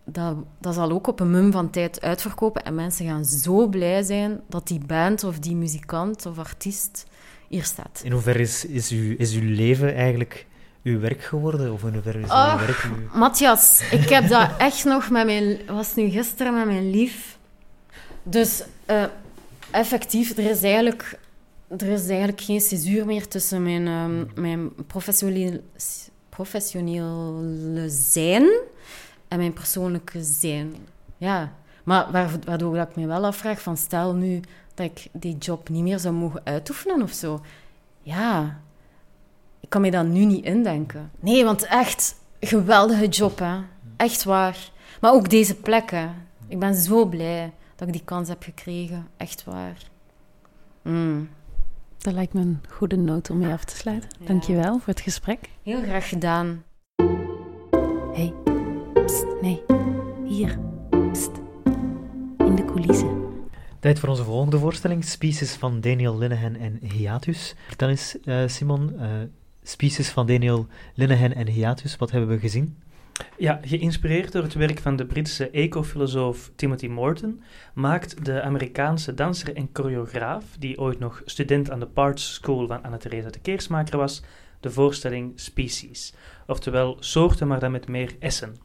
dat, dat zal ook op een mum van tijd uitverkopen. En mensen gaan zo blij zijn dat die band of die muzikant of artiest hier staat.
In hoeverre is, is, uw, is uw leven eigenlijk uw werk geworden? Of in hoeverre is uw
Ach,
werk uw...
Matthias, ik heb dat echt nog met mijn... was nu gisteren met mijn lief. Dus eh, effectief, er is eigenlijk... Er is eigenlijk geen césuur meer tussen mijn, ehm, mijn professioneel, professionele zijn en mijn persoonlijke zijn. Ja, maar waar- waardoor ik me wel afvraag van stel nu dat ik die job niet meer zou mogen uitoefenen of zo. Ja, ik kan me dat nu niet indenken. Nee, want echt, geweldige job, hè. Echt waar. Maar ook deze plekken. Ik ben zo blij dat ik die kans heb gekregen. Echt waar. Mm.
Dat lijkt me een goede noot om mee af te sluiten.
Ja.
Dankjewel voor het gesprek.
Heel graag gedaan.
hey, pst, nee, hier, pst, in de coulissen.
Tijd voor onze volgende voorstelling, Species van Daniel Linehan en Hiatus. Vertel eens, eh, Simon, eh Species van Daniel Linehan en Hiatus, wat hebben we gezien?
Ja, geïnspireerd door het werk van de Britse ecofilosoof Timothy Morton, maakt de Amerikaanse danser en choreograaf, die ooit nog student aan de Parts School van Anne-Theresa de Keersmaker was, de voorstelling Species, oftewel soorten maar dan met meer essen.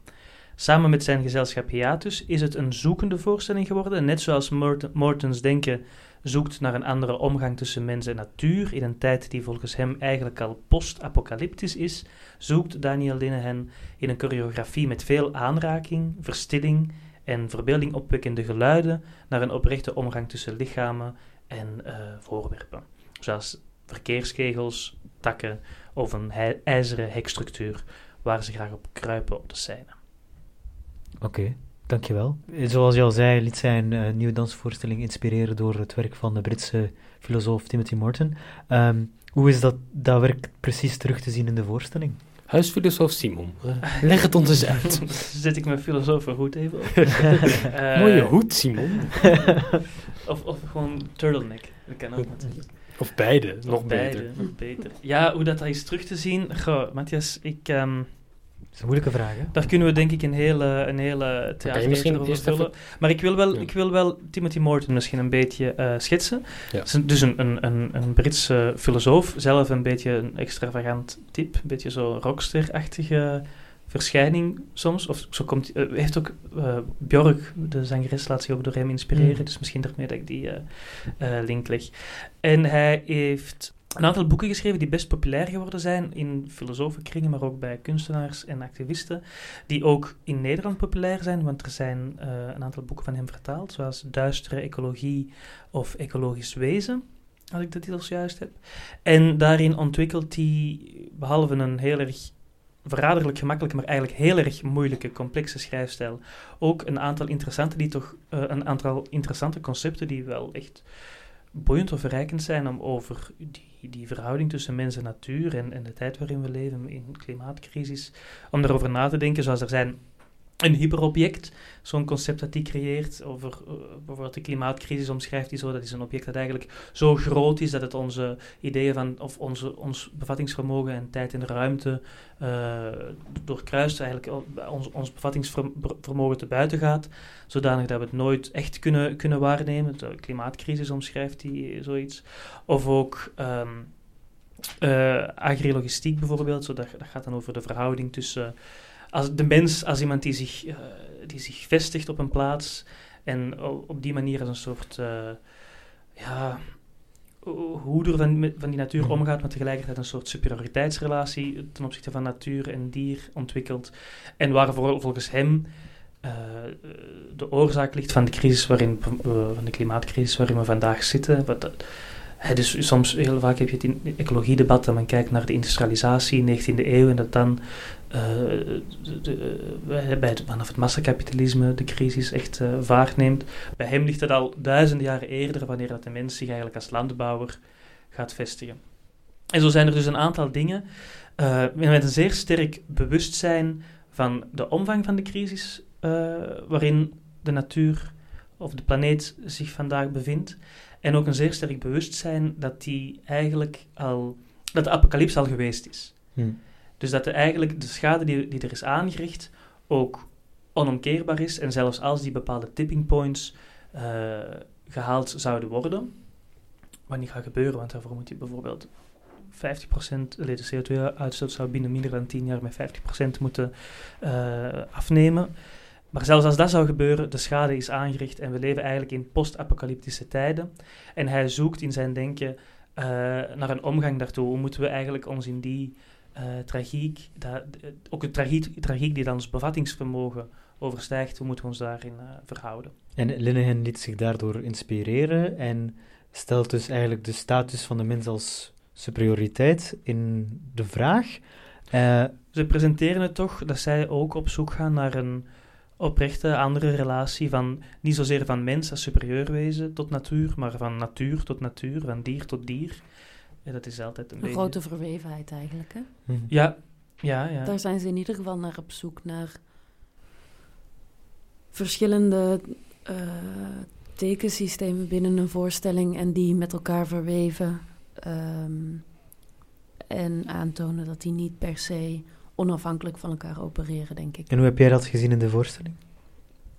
Samen met zijn gezelschap Hiatus is het een zoekende voorstelling geworden, net zoals Morton, Mortons denken zoekt naar een andere omgang tussen mens en natuur in een tijd die volgens hem eigenlijk al post-apocalyptisch is, zoekt Daniel Linehan in een choreografie met veel aanraking, verstilling en verbeelding opwekkende geluiden naar een oprechte omgang tussen lichamen en eh, voorwerpen, zoals verkeerskegels, takken of een ijzeren hekstructuur waar ze graag op kruipen op de scène.
Oké, dankjewel. Eh, Zoals je al zei, liet zij een eh, nieuwe dansvoorstelling inspireren door het werk van de Britse filosoof Timothy Morton. Ehm, hoe is dat, dat werk precies terug te zien in de voorstelling?
Huisfilosoof Simon, eh, leg het ons eens uit.
Zet ik mijn filosoofenhoed even op? Eh,
Mooie hoed, Simon.
Of, of gewoon turtleneck. Dat kan ook natuurlijk.
Of beide, nog
Nog beide,
beter.
nog beter. Ja, hoe dat is terug te zien. Goh, Matthias, ik, ehm,
Dat is een moeilijke vraag, hè?
daar kunnen we denk ik een hele, een hele theater
misschien
over vullen. Maar ik wil wel,
Ja.
ik wil wel Timothy Morton misschien een beetje eh, schetsen.
Ja.
Dus een, een, een, een Britse filosoof, zelf een beetje een extravagant type, een beetje zo rockster-achtige verschijning soms. Of zo komt, eh, heeft ook eh, Björk, de zangeres, laat zich ook door hem inspireren.
Mm.
Dus misschien daarmee dat ik die link leg. En hij heeft een aantal boeken geschreven die best populair geworden zijn in filosofenkringen, maar ook bij kunstenaars en activisten, die ook in Nederland populair zijn, want er zijn eh, een aantal boeken van hem vertaald, zoals Duistere Ecologie of Ecologisch Wezen, als ik de titels juist heb. En daarin ontwikkelt hij, behalve een heel erg verraderlijk gemakkelijke, maar eigenlijk heel erg moeilijke, complexe schrijfstijl, ook een aantal interessante, die toch, eh, een aantal interessante concepten die wel echt boeiend of verrijkend zijn om over die, die verhouding tussen mens en natuur en, en de tijd waarin we leven in klimaatcrisis, om daarover na te denken, zoals er zijn een hyperobject, zo'n concept dat die creëert, over eh, bijvoorbeeld de klimaatcrisis omschrijft hij zo, dat is een object dat eigenlijk zo groot is dat het onze ideeën van, of onze, ons bevattingsvermogen en tijd en ruimte eh, doorkruist, eigenlijk ons, ons bevattingsvermogen te buiten gaat, zodanig dat we het nooit echt kunnen, kunnen waarnemen. De klimaatcrisis omschrijft hij zoiets. Of ook ehm eh, agrilogistiek bijvoorbeeld, zo dat gaat dan over de verhouding tussen als de mens als iemand die zich, eh, die zich vestigt op een plaats en op die manier als een soort eh, ja, ho- hoeder van, van die natuur
Mhm.
omgaat, maar tegelijkertijd een soort superioriteitsrelatie ten opzichte van natuur en dier ontwikkelt. En waar vol- volgens hem eh, de oorzaak ligt van de crisis waarin, van de klimaatcrisis waarin we vandaag zitten. Wat dat, dus soms, heel vaak heb je het in het ecologiedebat dat men kijkt naar de industrialisatie in de 19e eeuw en dat dan eh, de, de- bij het, vanaf het massakapitalisme de crisis echt eh vaart neemt. Bij hem ligt het al duizenden jaren eerder, wanneer dat de mens zich eigenlijk als landbouwer gaat vestigen. En zo zijn er dus een aantal dingen eh, met een zeer sterk bewustzijn van de omvang van de crisis, eh, waarin de natuur of de planeet zich vandaag bevindt. En ook een zeer sterk bewustzijn dat die eigenlijk al, dat de apocalyps al geweest is.
Hm.
Dus dat er eigenlijk de schade die, die er is aangericht ook onomkeerbaar is. En zelfs als die bepaalde tipping points eh, gehaald zouden worden, wat niet gaat gebeuren, want daarvoor moet je bijvoorbeeld 50%, allee, de CO2-uitstoot zou binnen minder dan 10 jaar met 50% moeten eh, afnemen. Maar zelfs als dat zou gebeuren, de schade is aangericht en we leven eigenlijk in post-apocalyptische tijden. En hij zoekt in zijn denken eh, naar een omgang daartoe. Hoe moeten we eigenlijk ons in die eh, tragiek, dat, eh, ook een tragiek, tragiek die dan ons bevattingsvermogen overstijgt, hoe moeten we ons daarin verhouden?
En Linehan liet zich daardoor inspireren en stelt dus eigenlijk de status van de mens als superioriteit in de vraag.
Ze presenteren het toch dat zij ook op zoek gaan naar een oprechte andere relatie van niet zozeer van mens als superieur wezen tot natuur, maar van natuur tot natuur, van dier tot dier. Ja, dat is altijd een
Een
beetje...
grote verwevenheid eigenlijk. Hè?
hm.
Ja, ja, ja.
Daar zijn ze in ieder geval naar op zoek naar verschillende eh, tekensystemen binnen een voorstelling en die met elkaar verweven. ehm, en aantonen dat die niet per se onafhankelijk van elkaar opereren, denk ik.
En hoe heb jij dat gezien in de voorstelling?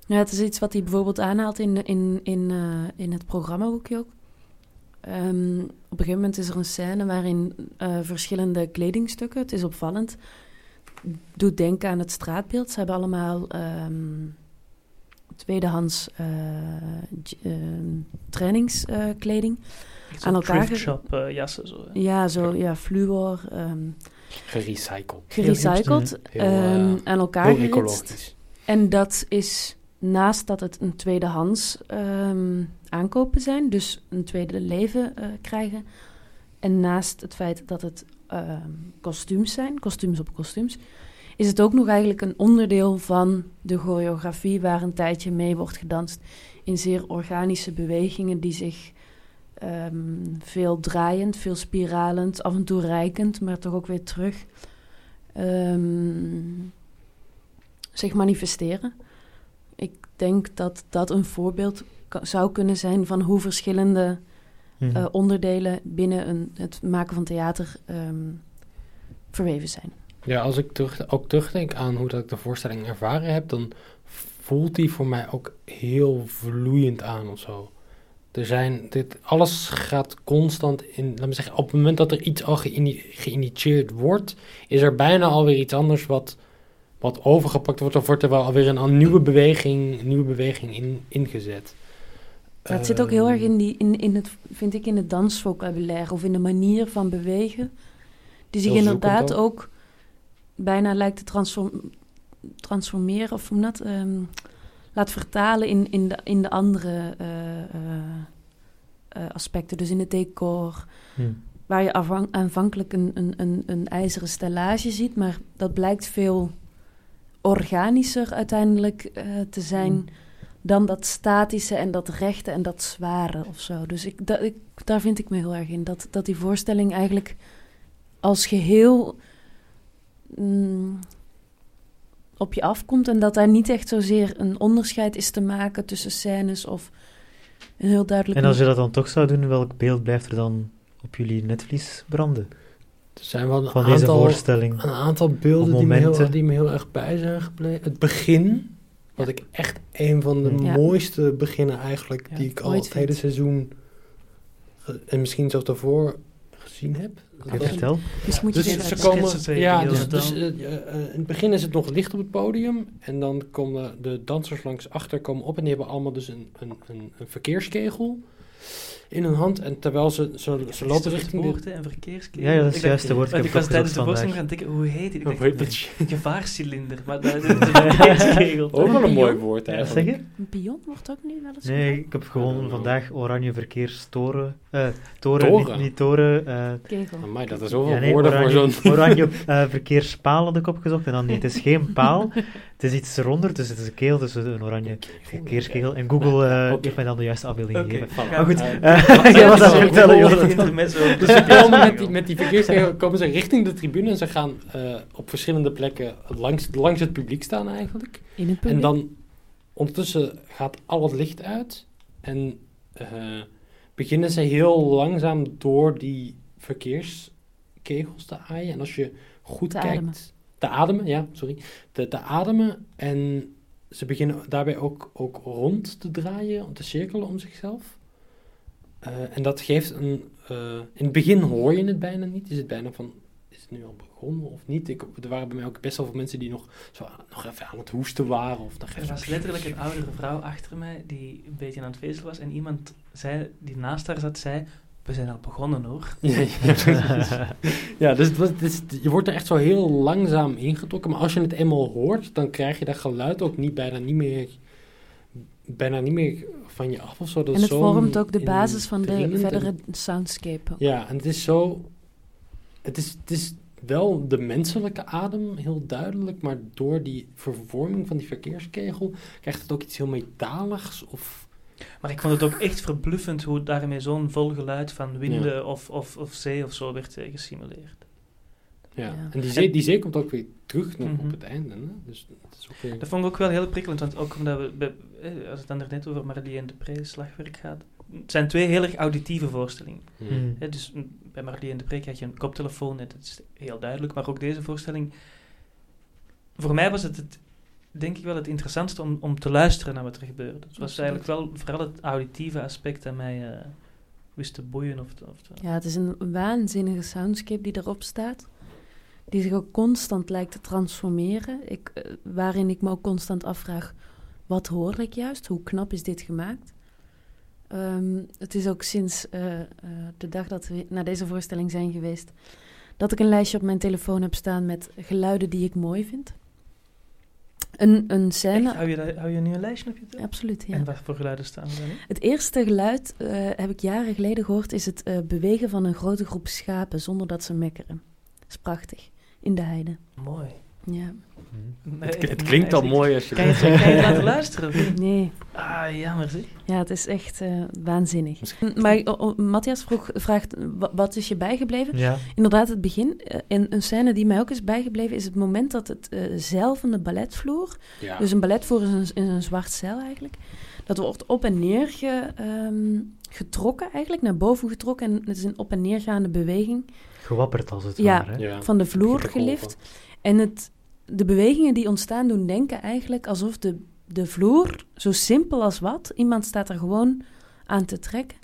Ja, het is iets wat hij bijvoorbeeld aanhaalt in, in, in, eh, in het programmaboekje ook. Ehm, op een gegeven moment is er een scène waarin eh, verschillende kledingstukken, het is opvallend, doet denken aan het straatbeeld. Ze hebben allemaal ehm, tweedehands eh, ehm, trainingskleding. Aan elkaar
thrift shop jassen. Zo, hè.
ja, zo, ja, fluor,
Gerecycled.
gerecycled,
Heel,
ehm,
eh,
aan elkaar
Heel ecologisch.
En dat is naast dat het een tweedehands ehm, aankopen zijn, dus een tweede leven eh, krijgen. En naast het feit dat het ehm, kostuums zijn, kostuums op kostuums, is het ook nog eigenlijk een onderdeel van de choreografie waar een tijdje mee wordt gedanst in zeer organische bewegingen die zich ehm, veel draaiend, veel spiralend, af en toe rijkend, maar toch ook weer terug ehm, zich manifesteren. Ik denk dat dat een voorbeeld zou kunnen zijn van hoe verschillende
Hm.
eh, onderdelen binnen een, het maken van theater ehm, verweven zijn.
Ja, als ik terug, ook terugdenk aan hoe dat ik de voorstelling ervaren heb, dan voelt die voor mij ook heel vloeiend aan of zo. Er zijn, dit, alles gaat constant in, laat me zeggen, op het moment dat er iets al geïni- geïnitieerd wordt, is er bijna alweer iets anders wat, wat overgepakt wordt, of wordt er wel alweer een, een nieuwe beweging, nieuwe beweging in, ingezet.
Het zit ook heel erg in, die, in, in het, vind ik, in het dansvocabulaire of in de manier van bewegen, die zich inderdaad
ook.
ook bijna lijkt te transform- transformeren, of hoe dat, Ehm, laat vertalen in, in, de, in de andere eh, eh, eh, aspecten. Dus in het decor,
Hm.
waar je afhan- aanvankelijk een, een, een, een ijzeren stellage ziet, maar dat blijkt veel organischer uiteindelijk te zijn
Mm.
dan dat statische en dat rechte en dat zware of zo. Dus ik, daar vind ik me heel erg in. Dat, dat die voorstelling eigenlijk als geheel mm, op je afkomt en dat daar niet echt zozeer een onderscheid is te maken tussen scènes of een heel duidelijk...
En als je dat dan toch zou doen, welk beeld blijft er dan op jullie netvlies branden
Er zijn wel een
van deze
aantal,
voorstelling?
een aantal beelden die me, heel,
momenten.
die me heel erg bij zijn gebleven. Het begin, wat ik echt een van de
Ja.
mooiste beginnen eigenlijk,
Ja,
die ik al het hele seizoen en misschien zelfs daarvoor gezien heb. Dat
vertel.
Misschien moet je
dus ze komen, ja, dus, dus eh, eh, eh, in het begin is het nog licht op het podium en dan komen de dansers langs achter komen op en die hebben allemaal dus een, een, een, een verkeerskegel in hun hand en terwijl ze, ze, ze lopen richting
een verkeerskegel?
Ja, ja, dat is
Ik
het juiste woord. Ik
ik was tijdens de voorstelling gaan denken, hoe heet die? Ik
Hoe
dacht, een gevaarcilinder, maar dat is een verkeerskegel.
Ook wel een mooi woord
Wat
eigenlijk.
zeg je?
Een pion wordt ook nu wel eens
Nee, ik heb gewoon vandaag oranje verkeerstoren. eh toren,
Toren?
Niet, niet toren. eh,
Kegel.
Amai, dat is zoveel
nee,
woorden
oranje,
voor zo'n...
oranje eh, verkeerspaal had ik opgezocht. En dan niet, het is geen paal. Het is iets eronder, dus het is een keel, dus een oranje verkeerskegel. En Google eh, heeft mij dan de juiste afbeelding gegeven. Maar goed, eh, jij was aan het vertellen, Jonathan.
Dus ze komen met die, met die verkeerskegel komen ze richting de tribune en ze gaan eh, op verschillende plekken langs, langs het publiek staan eigenlijk.
In het publiek.
En dan ondertussen gaat al het licht uit en eh, beginnen ze heel langzaam door die verkeerskegels te aaien. En als je goed kijkt... Te ademen, ja, sorry. Te, te ademen en ze beginnen daarbij ook, ook rond te draaien, om te cirkelen om zichzelf. Eh, en dat geeft een... eh, in het begin hoor je het bijna niet. Is het bijna van, is het nu al begonnen of niet? Ik, er waren bij mij ook best wel veel mensen die nog, zo, aan- nog even aan het hoesten waren. Of
Er was letterlijk een oudere vrouw achter mij die een beetje aan het vezelen was. En iemand zei, die naast haar zat, zei... We zijn al begonnen hoor.
Ja, ja, precies. ja dus, het was- het is- je wordt er echt zo heel langzaam ingetrokken. Maar als je het eenmaal hoort, dan krijg je dat geluid ook niet, bijna niet meer, bijna niet meer van je af of zo. Dat
En het vormt ook de basis van de verdere soundscape.
Ja, en het is zo... Het is, het is wel de menselijke adem, heel duidelijk. Maar door die vervorming van die verkeerskegel krijgt het ook iets heel metaligs of...
Maar ik vond het ook echt verbluffend hoe daarmee zo'n vol geluid van winden of, of, of zee of zo werd eh, gesimuleerd.
Ja.
Ja.
En die zee, die zee komt ook weer terug nog
Mhm.
op het einde. Hè? Dus het is ook weer...
Dat vond ik ook wel heel prikkelend, want ook omdat we, bij- eh, als het dan er net over Marlies en de Pre slagwerk gaat, het zijn twee heel erg auditieve voorstellingen.
Hmm.
Hè, dus mm, bij Marlies en de Pre krijg je een koptelefoon, en dat is heel duidelijk, maar ook deze voorstelling. Voor mij was het, het denk ik wel het interessantste om, om te luisteren naar wat er gebeurde. Het was eigenlijk wel vooral het auditieve aspect dat mij eh, wist te boeien. Of, of
Ja, het is een waanzinnige soundscape die erop staat. Die zich ook constant lijkt te transformeren. Ik, eh, waarin ik me ook constant afvraag, wat hoor ik juist? Hoe knap is dit gemaakt? Ehm, het is ook sinds eh, de dag dat we naar deze voorstelling zijn geweest... dat ik een lijstje op mijn telefoon heb staan met geluiden die ik mooi vind. Een, een scène...
Hou, je, dat- hou je nu een lijstje op je telefoon?
Absoluut, ja.
En wat voor geluiden staan er dan?
Het eerste geluid, eh, heb ik jaren geleden gehoord, is het eh, bewegen van een grote groep schapen zonder dat ze mekkeren. Dat is prachtig. In de heide.
Mooi.
Ja.
Nee,
Het, het klinkt al mooi als je...
Kan je, het- kan je het laten luisteren?
Nee,
Ah, jammer zeg.
ja, het is echt eh, waanzinnig.
Misschien-
Maar oh, oh, Matthias vroeg, vraagt, wa- wat is je bijgebleven?
Ja.
Inderdaad, het begin. eh, en een scène die mij ook is bijgebleven is het moment dat het eh, zeil van de balletvloer
Ja.
Dus een balletvloer is een, is een zwart zeil eigenlijk. Dat wordt op en neer ge- ehm, getrokken eigenlijk, naar boven getrokken. En het is een op en neergaande beweging
Gewapperd als het
Ja.
ware. hè?
ja.
van de vloer gelift. En het, de bewegingen die ontstaan doen denken eigenlijk alsof de, de vloer, zo simpel als wat, iemand staat er gewoon aan te trekken,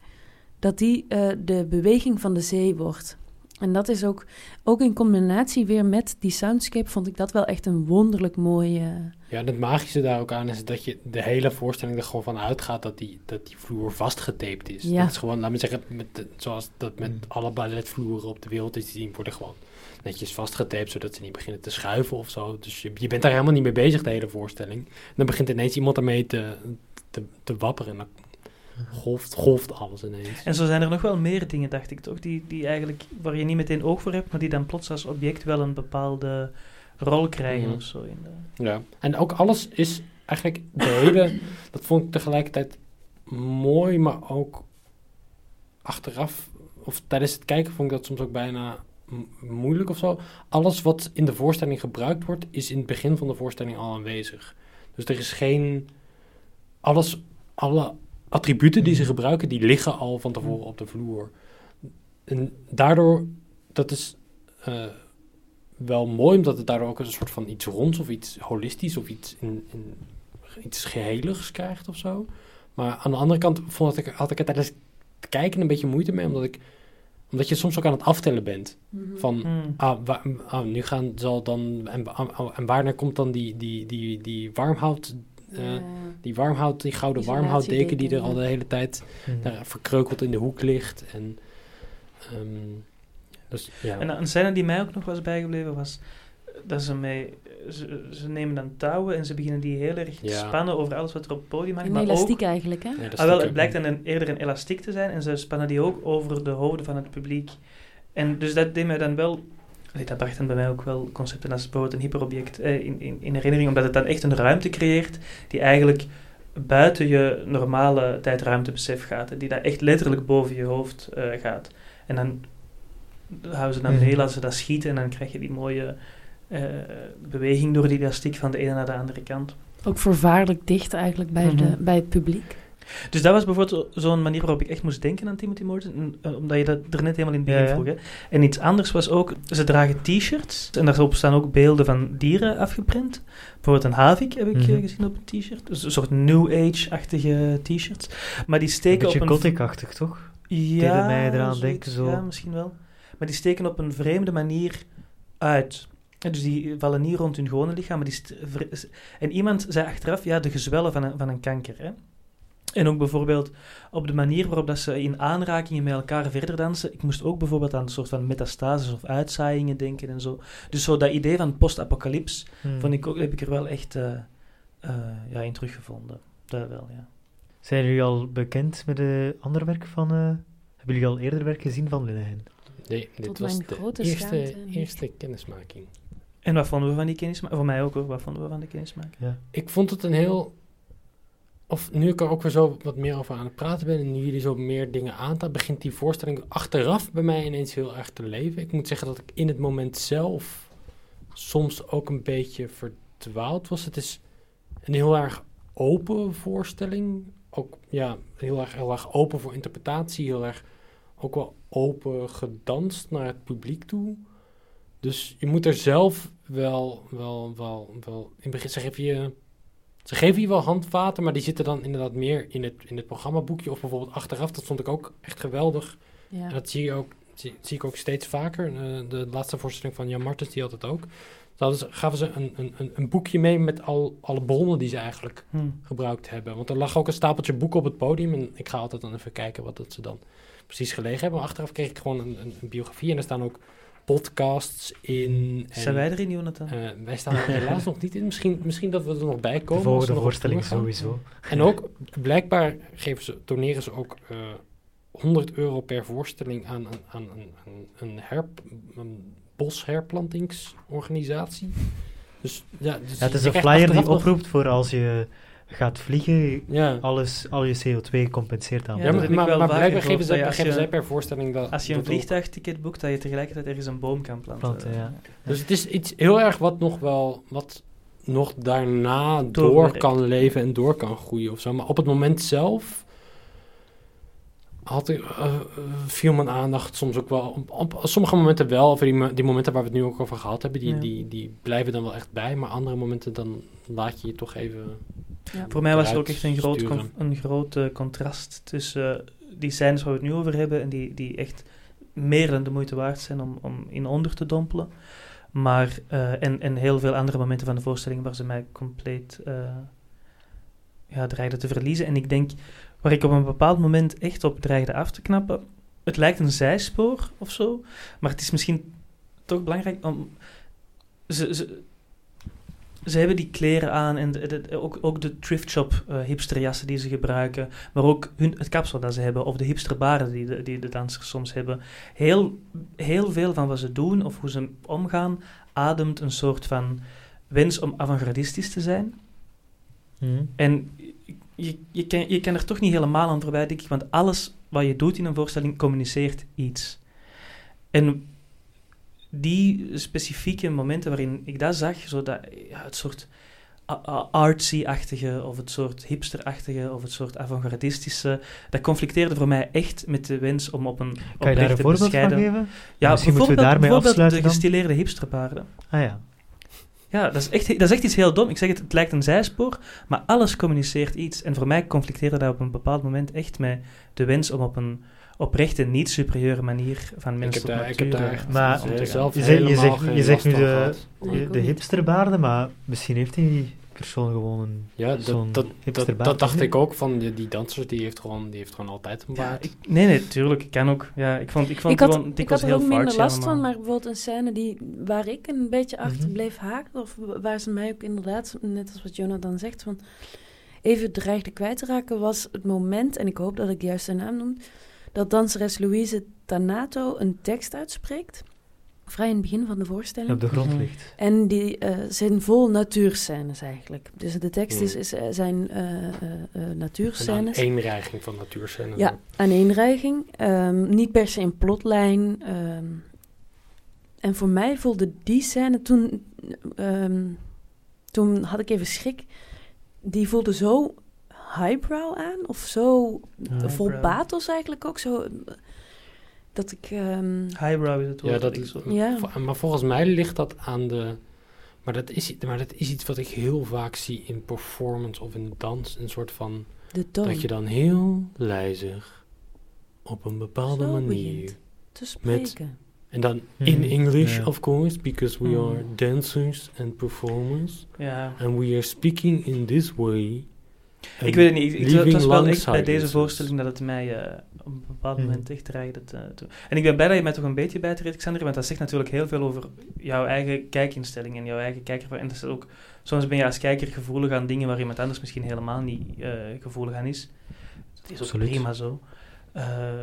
dat die eh, de beweging van de zee wordt. En dat is ook, ook in combinatie weer met die soundscape, vond ik dat wel echt een wonderlijk mooie...
Ja, en het magische daar ook aan is dat je de hele voorstelling er gewoon van uitgaat dat die, dat die vloer vastgetaped is.
Ja.
Dat is gewoon, laat me zeggen, met de- zoals dat met
Mm.
alle balletvloeren op de wereld is, die worden gewoon netjes vastgetaped, zodat ze niet beginnen te schuiven of zo. Dus je, je bent daar helemaal niet mee bezig, de hele voorstelling. En dan begint ineens iemand ermee te, te, te wapperen en dan golft, golft alles ineens.
En zo zijn er nog wel meer dingen, dacht ik toch, die, die eigenlijk, waar je niet meteen oog voor hebt, maar die dan plots als object wel een bepaalde rol krijgen
Mhm.
of zo. In de...
Ja, en ook alles is eigenlijk de hele, dat vond ik tegelijkertijd mooi, maar ook achteraf, of tijdens het kijken vond ik dat soms ook bijna moeilijk of zo. Alles wat in de voorstelling gebruikt wordt, is in het begin van de voorstelling al aanwezig. Dus er is geen, alles, alle attributen die ze gebruiken, die liggen al van tevoren op de vloer. En daardoor, dat is eh, wel mooi, omdat het daardoor ook een soort van iets ronds of iets holistisch of iets, in, in, iets geheligs krijgt of zo. Maar aan de andere kant vond ik, had ik er tijdens het kijken een beetje moeite mee, omdat, ik, omdat je soms ook aan het aftellen bent. Van,
Hmm.
ah, ah, nu gaan zal dan, en, ah, en wanneer komt dan die, die, die, die warmhout, eh, die warmhout, die gouden warmhoutdeken die er al de hele tijd
Hmm.
daar verkreukeld in de hoek ligt. En, ehm, dus, ja.
En een scène die mij ook nog was bijgebleven was dat ze mee, ze, ze nemen dan touwen en ze beginnen die heel erg te
Ja.
spannen over alles wat er op het podium hangt.
Een
Maar
elastiek
ook,
eigenlijk, hè?
Ja,
ah, wel, het blijkt dan een, eerder een elastiek te zijn en ze spannen die ook over de hoofden van het publiek. En dus dat deed mij dan wel, allee, dat bracht dan bij mij ook wel concepten als bijvoorbeeld een hyperobject eh, in, in, in herinnering, omdat het dan echt een ruimte creëert die eigenlijk buiten je normale tijd-ruimtebesef gaat. Die daar echt letterlijk boven je hoofd eh, gaat. En dan houden ze dan heel als ze dat schieten en dan krijg je die mooie beweging door die elastiek van de ene naar de andere kant.
Ook vervaarlijk dicht eigenlijk bij, de,
Mhm.
bij het publiek.
Dus dat was bijvoorbeeld zo'n manier waarop ik echt moest denken aan Timothy Morton, eh, omdat je dat er net helemaal in het begin
Ja, ja.
vroeg. Hè. En iets anders was ook, ze dragen t-shirts en daarop staan ook beelden van dieren afgeprint. Bijvoorbeeld een havik heb ik eh,
Mhm.
gezien op een t-shirt. Dus een soort New Age-achtige t-shirts. Maar die
Een
steken
beetje
op een...
gothic-achtig, toch?
Ja,
mij eraan
zoiets,
denken, zo.
Ja, misschien wel. Maar die steken op een vreemde manier uit. Dus die vallen niet rond hun gewone lichaam. Maar die en iemand zei achteraf, ja, de gezwellen van een, van een kanker. Hè? En ook bijvoorbeeld op de manier waarop dat ze in aanrakingen met elkaar verder dansen. Ik moest ook bijvoorbeeld aan een soort van metastases of uitzaaiingen denken en zo. Dus zo dat idee van post-apocalyps
Hmm.
vond ik ook, heb ik er wel echt eh, eh, ja, in teruggevonden. Dat wel, ja.
Zijn jullie al bekend met de andere werk van... eh, hebben jullie al eerder werk gezien van Linehan?
Nee, dit
Tot
was
mijn
de eerste,
schaamte
eerste kennismaking.
En wat vonden we van die kennismaking? Voor mij ook hoor, wat vonden we van de kennismaking?
Ja.
Ik vond het een heel... Of nu ik er ook weer zo wat meer over aan het praten ben en nu jullie zo meer dingen aantaan, begint die voorstelling achteraf bij mij ineens heel erg te leven. Ik moet zeggen dat ik in het moment zelf soms ook een beetje verdwaald was. Het is een heel erg open voorstelling. Ook ja, heel erg, heel erg open voor interpretatie. Heel erg ook wel open gedanst naar het publiek toe. Dus je moet er zelf wel, wel, wel, wel in begin. Ze geven je, ze geven je wel handvaten, maar die zitten dan inderdaad meer in het, in het programmaboekje. Of bijvoorbeeld achteraf, dat vond ik ook echt geweldig.
Ja.
En dat zie, je ook, zie, zie ik ook steeds vaker. Eh, de laatste voorstelling van Jan Martens, die had het ook. Dan gaven ze een, een, een, een boekje mee met al, alle bronnen die ze eigenlijk
Hm.
gebruikt hebben. Want er lag ook een stapeltje boeken op het podium. En ik ga altijd dan even kijken wat dat ze dan precies gelegen hebben. Maar achteraf kreeg ik gewoon een, een, een biografie. En er staan ook podcasts in. En,
Zijn wij erin, Jonathan?
eh, wij staan er helaas nog niet in. Misschien, misschien dat we er nog bij
De
komen.
volgende
op
voorstelling sowieso.
En ook, blijkbaar geven ze, doneren ze ook eh 100 euro per voorstelling aan, aan, aan, aan een, herp, een bosherplantingsorganisatie. Dus ja, dus
Ja, het is een flyer die
nog-
oproept voor als je gaat vliegen,
Ja,
alles, al je CO2 compenseert aan.
Ja,
maar, maar, maar blijkbaar geven, zij,
als
geven
je-
zij per voorstelling dat.
Als je een vliegtuigticket boekt, dat je tegelijkertijd ergens een boom kan planten.
Planten, ja.
Dus het is iets heel erg wat nog wel, wat nog daarna door kan leven en door kan groeien of zo. Maar op het moment zelf had ik, eh, viel mijn aandacht soms ook wel, op, op sommige momenten wel, of die, die momenten waar we het nu ook over gehad hebben, die,
Ja.
die, die blijven dan wel echt bij. Maar andere momenten dan laat je je toch even...
Ja.
Voor mij was er ook echt een groot, een groot eh, contrast tussen eh, die scènes waar we het nu over hebben en die, die echt meer dan de moeite waard zijn om, om in onder te dompelen. Maar, eh, en, en heel veel andere momenten van de voorstelling waar ze mij compleet eh ja, dreigden te verliezen. En ik denk, waar ik op een bepaald moment echt op dreigde af te knappen, het lijkt een zijspoor of zo, maar het is misschien toch belangrijk om... Ze, ze, ze hebben die kleren aan en de, de- ook, ook de thrift shop eh, hipsterjassen die ze gebruiken, maar ook hun, het kapsel dat ze hebben of de hipsterbaarden die de, die de dansers soms hebben. Heel, heel veel van wat ze doen of hoe ze omgaan, ademt een soort van wens om avant-gardistisch te zijn.
Mhm.
En je, je, kan, je kan er toch niet helemaal aan voorbij, denk ik, want alles wat je doet in een voorstelling communiceert iets. En die specifieke momenten waarin ik dat zag, zo dat, ja, het soort artsy-achtige of het soort hipster-achtige of het soort avant-gardistische, dat conflicteerde voor mij echt met de wens om op een
Kan je daar een voorbeeld
bescheiden...
van geven?
Ja,
Misschien moeten we
bijvoorbeeld,
daarmee afsluiten
de
dan?
gestileerde hipsterpaarden.
Ah ja.
Ja, dat is, echt, dat is echt iets heel dom. Ik zeg het, het lijkt een zijspoor, maar alles communiceert iets. En voor mij conflicteerde dat op een bepaald moment echt met de wens om op een oprechte, niet superieure manier van
Ik
mensen
heb
tot
daar, ik heb daar echt
Maar-
zelf
Je zegt, je
helemaal
zegt,
geen
je zegt nu de,
ik
de, hipsterbaarden, maar misschien heeft die persoon gewoon een...
Ja,
Zo'n
dat, dat, dat,
hipsterbaard,
dat dacht ik ook van die, die danser, die heeft gewoon, die heeft gewoon altijd een
Ja,
baard.
ik, nee, nee, tuurlijk, kan ook. Ja, ik vond, ik vond
Ik had,
gewoon
ik had er
heel
ook minder last van, maar bijvoorbeeld een scène die, waar ik een beetje achter
Mhm.
bleef haken, of wa- waar ze mij ook inderdaad, net als wat Jonathan zegt, van even dreigde kwijt te raken, was het moment, en ik hoop dat ik juist zijn naam noem, dat danseres Louise Tanato een tekst uitspreekt, vrij in het begin van de voorstelling.
op de grond
Mhm.
ligt.
En die eh, zijn vol natuurscènes eigenlijk. Dus de tekst is,
Hmm.
is, eh, zijn eh eh, eh,
Een
natuurscènes.
eenreiging van natuurscènes.
Ja, aaneenreiging. Ehm, niet per se een plotlijn. ehm. en voor mij voelde die scène toen... ehm, toen had ik even schrik die voelde zo highbrow aan. Of zo
Highbrow.
vol eigenlijk ook. Zo, dat ik... ehm,
Highbrow is het woord.
Ja, dat is,
Ja.
Maar volgens mij ligt dat aan de... Maar dat, is, maar dat is iets wat ik heel vaak zie in performance of in dans. Een soort van...
de toon
Dat je dan heel lijzig op een bepaalde
Zo
manier...
te spreken.
En dan
Hmm,
in English, of course, because we
Hmm.
are dancers and performers.
Ja.
And we are speaking in this way.
Ik weet het niet. Ik, ik, het was wel echt bij deze voorstelling dat het mij eh, op een bepaald
Mhm.
moment echt te- En ik ben blij dat je mij toch een beetje bijtreedt, Xander, want dat zegt natuurlijk heel veel over jouw eigen kijkinstelling en jouw eigen kijker. En dat is ook, soms ben je als kijker gevoelig aan dingen waar iemand anders misschien helemaal niet eh, gevoelig aan is. Dat is ook
Absoluut.
prima zo. Eh,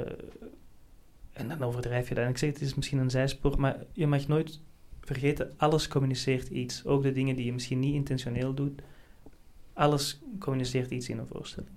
en dan overdrijf je dat. En ik zeg, het is misschien een zijspoor, maar je mag nooit vergeten, alles communiceert iets. Ook de dingen die je misschien niet intentioneel doet. Alles communiceert iets in een voorstelling.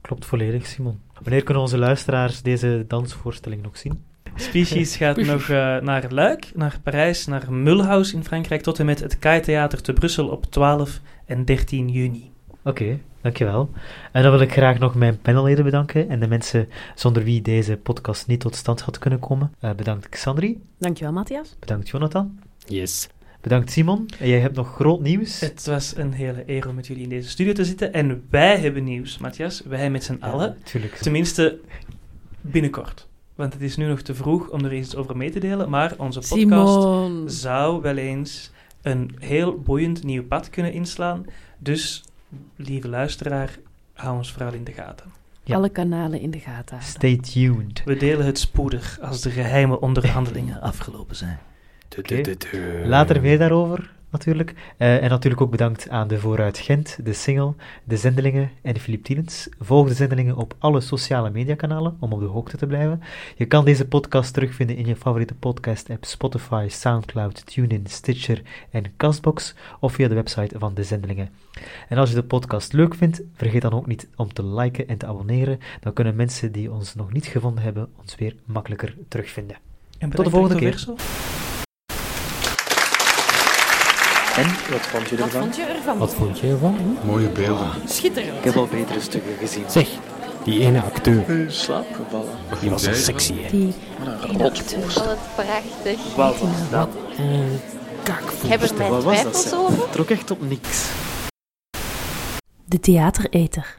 Klopt volledig, Simon. Wanneer kunnen onze luisteraars deze dansvoorstelling nog zien?
Species gaat nog eh, naar Luik, naar Parijs, naar Mulhouse in Frankrijk, tot en met het KAI Theater te Brussel op 12 en 13 juni.
Oké, dankjewel. En dan wil ik graag nog mijn panelleden bedanken en de mensen zonder wie deze podcast niet tot stand had kunnen komen. Eh, bedankt Xandri,
Dankjewel, Matthias.
bedankt Jonathan,
Yes.
Bedankt Simon. En jij hebt nog groot nieuws.
Het was een hele eer om met jullie in deze studio te zitten. En wij hebben nieuws, Matthias. Wij met z'n allen.
Tuurlijk.
Tenminste, binnenkort. Want het is nu nog te vroeg om er iets over mee te delen. Maar onze podcast
Simon.
zou wel eens een heel boeiend nieuw pad kunnen inslaan. Dus, lieve luisteraar, hou ons vooral in de gaten.
Ja.
Alle kanalen in de gaten.
Stay tuned.
We delen het spoedig als de geheime onderhandelingen afgelopen zijn.
Oké. Later meer daarover, natuurlijk. Eh, en natuurlijk ook bedankt aan de Vooruit Gent, de Single, de Zendelingen en Filip Tielens. Volg de Zendelingen op alle sociale mediakanalen om op de hoogte te blijven. Je kan deze podcast terugvinden in je favoriete podcast-app Spotify, Soundcloud, TuneIn, Stitcher en Castbox of via de website van de Zendelingen. En als je de podcast leuk vindt, vergeet dan ook niet om te liken en te abonneren. Dan kunnen mensen die ons nog niet gevonden hebben ons weer makkelijker terugvinden.
En
Tot de volgende keer.
En, wat vond je
Wat
ervan?
vond je ervan?
Wat vond je ervan?
Mooie beelden.
Schitterend.
Ik heb al betere stukken gezien.
Zeg, die ene acteur,
In slaap gevallen.
die was wel sexy, hè?
Die
Wat een rotvoer.
vond het prachtig.
Wat was dat?
Een kakvoer.
Ik heb er mijn
Wat was dat?
twijfels over.
Trok echt op niks.
De theatereter.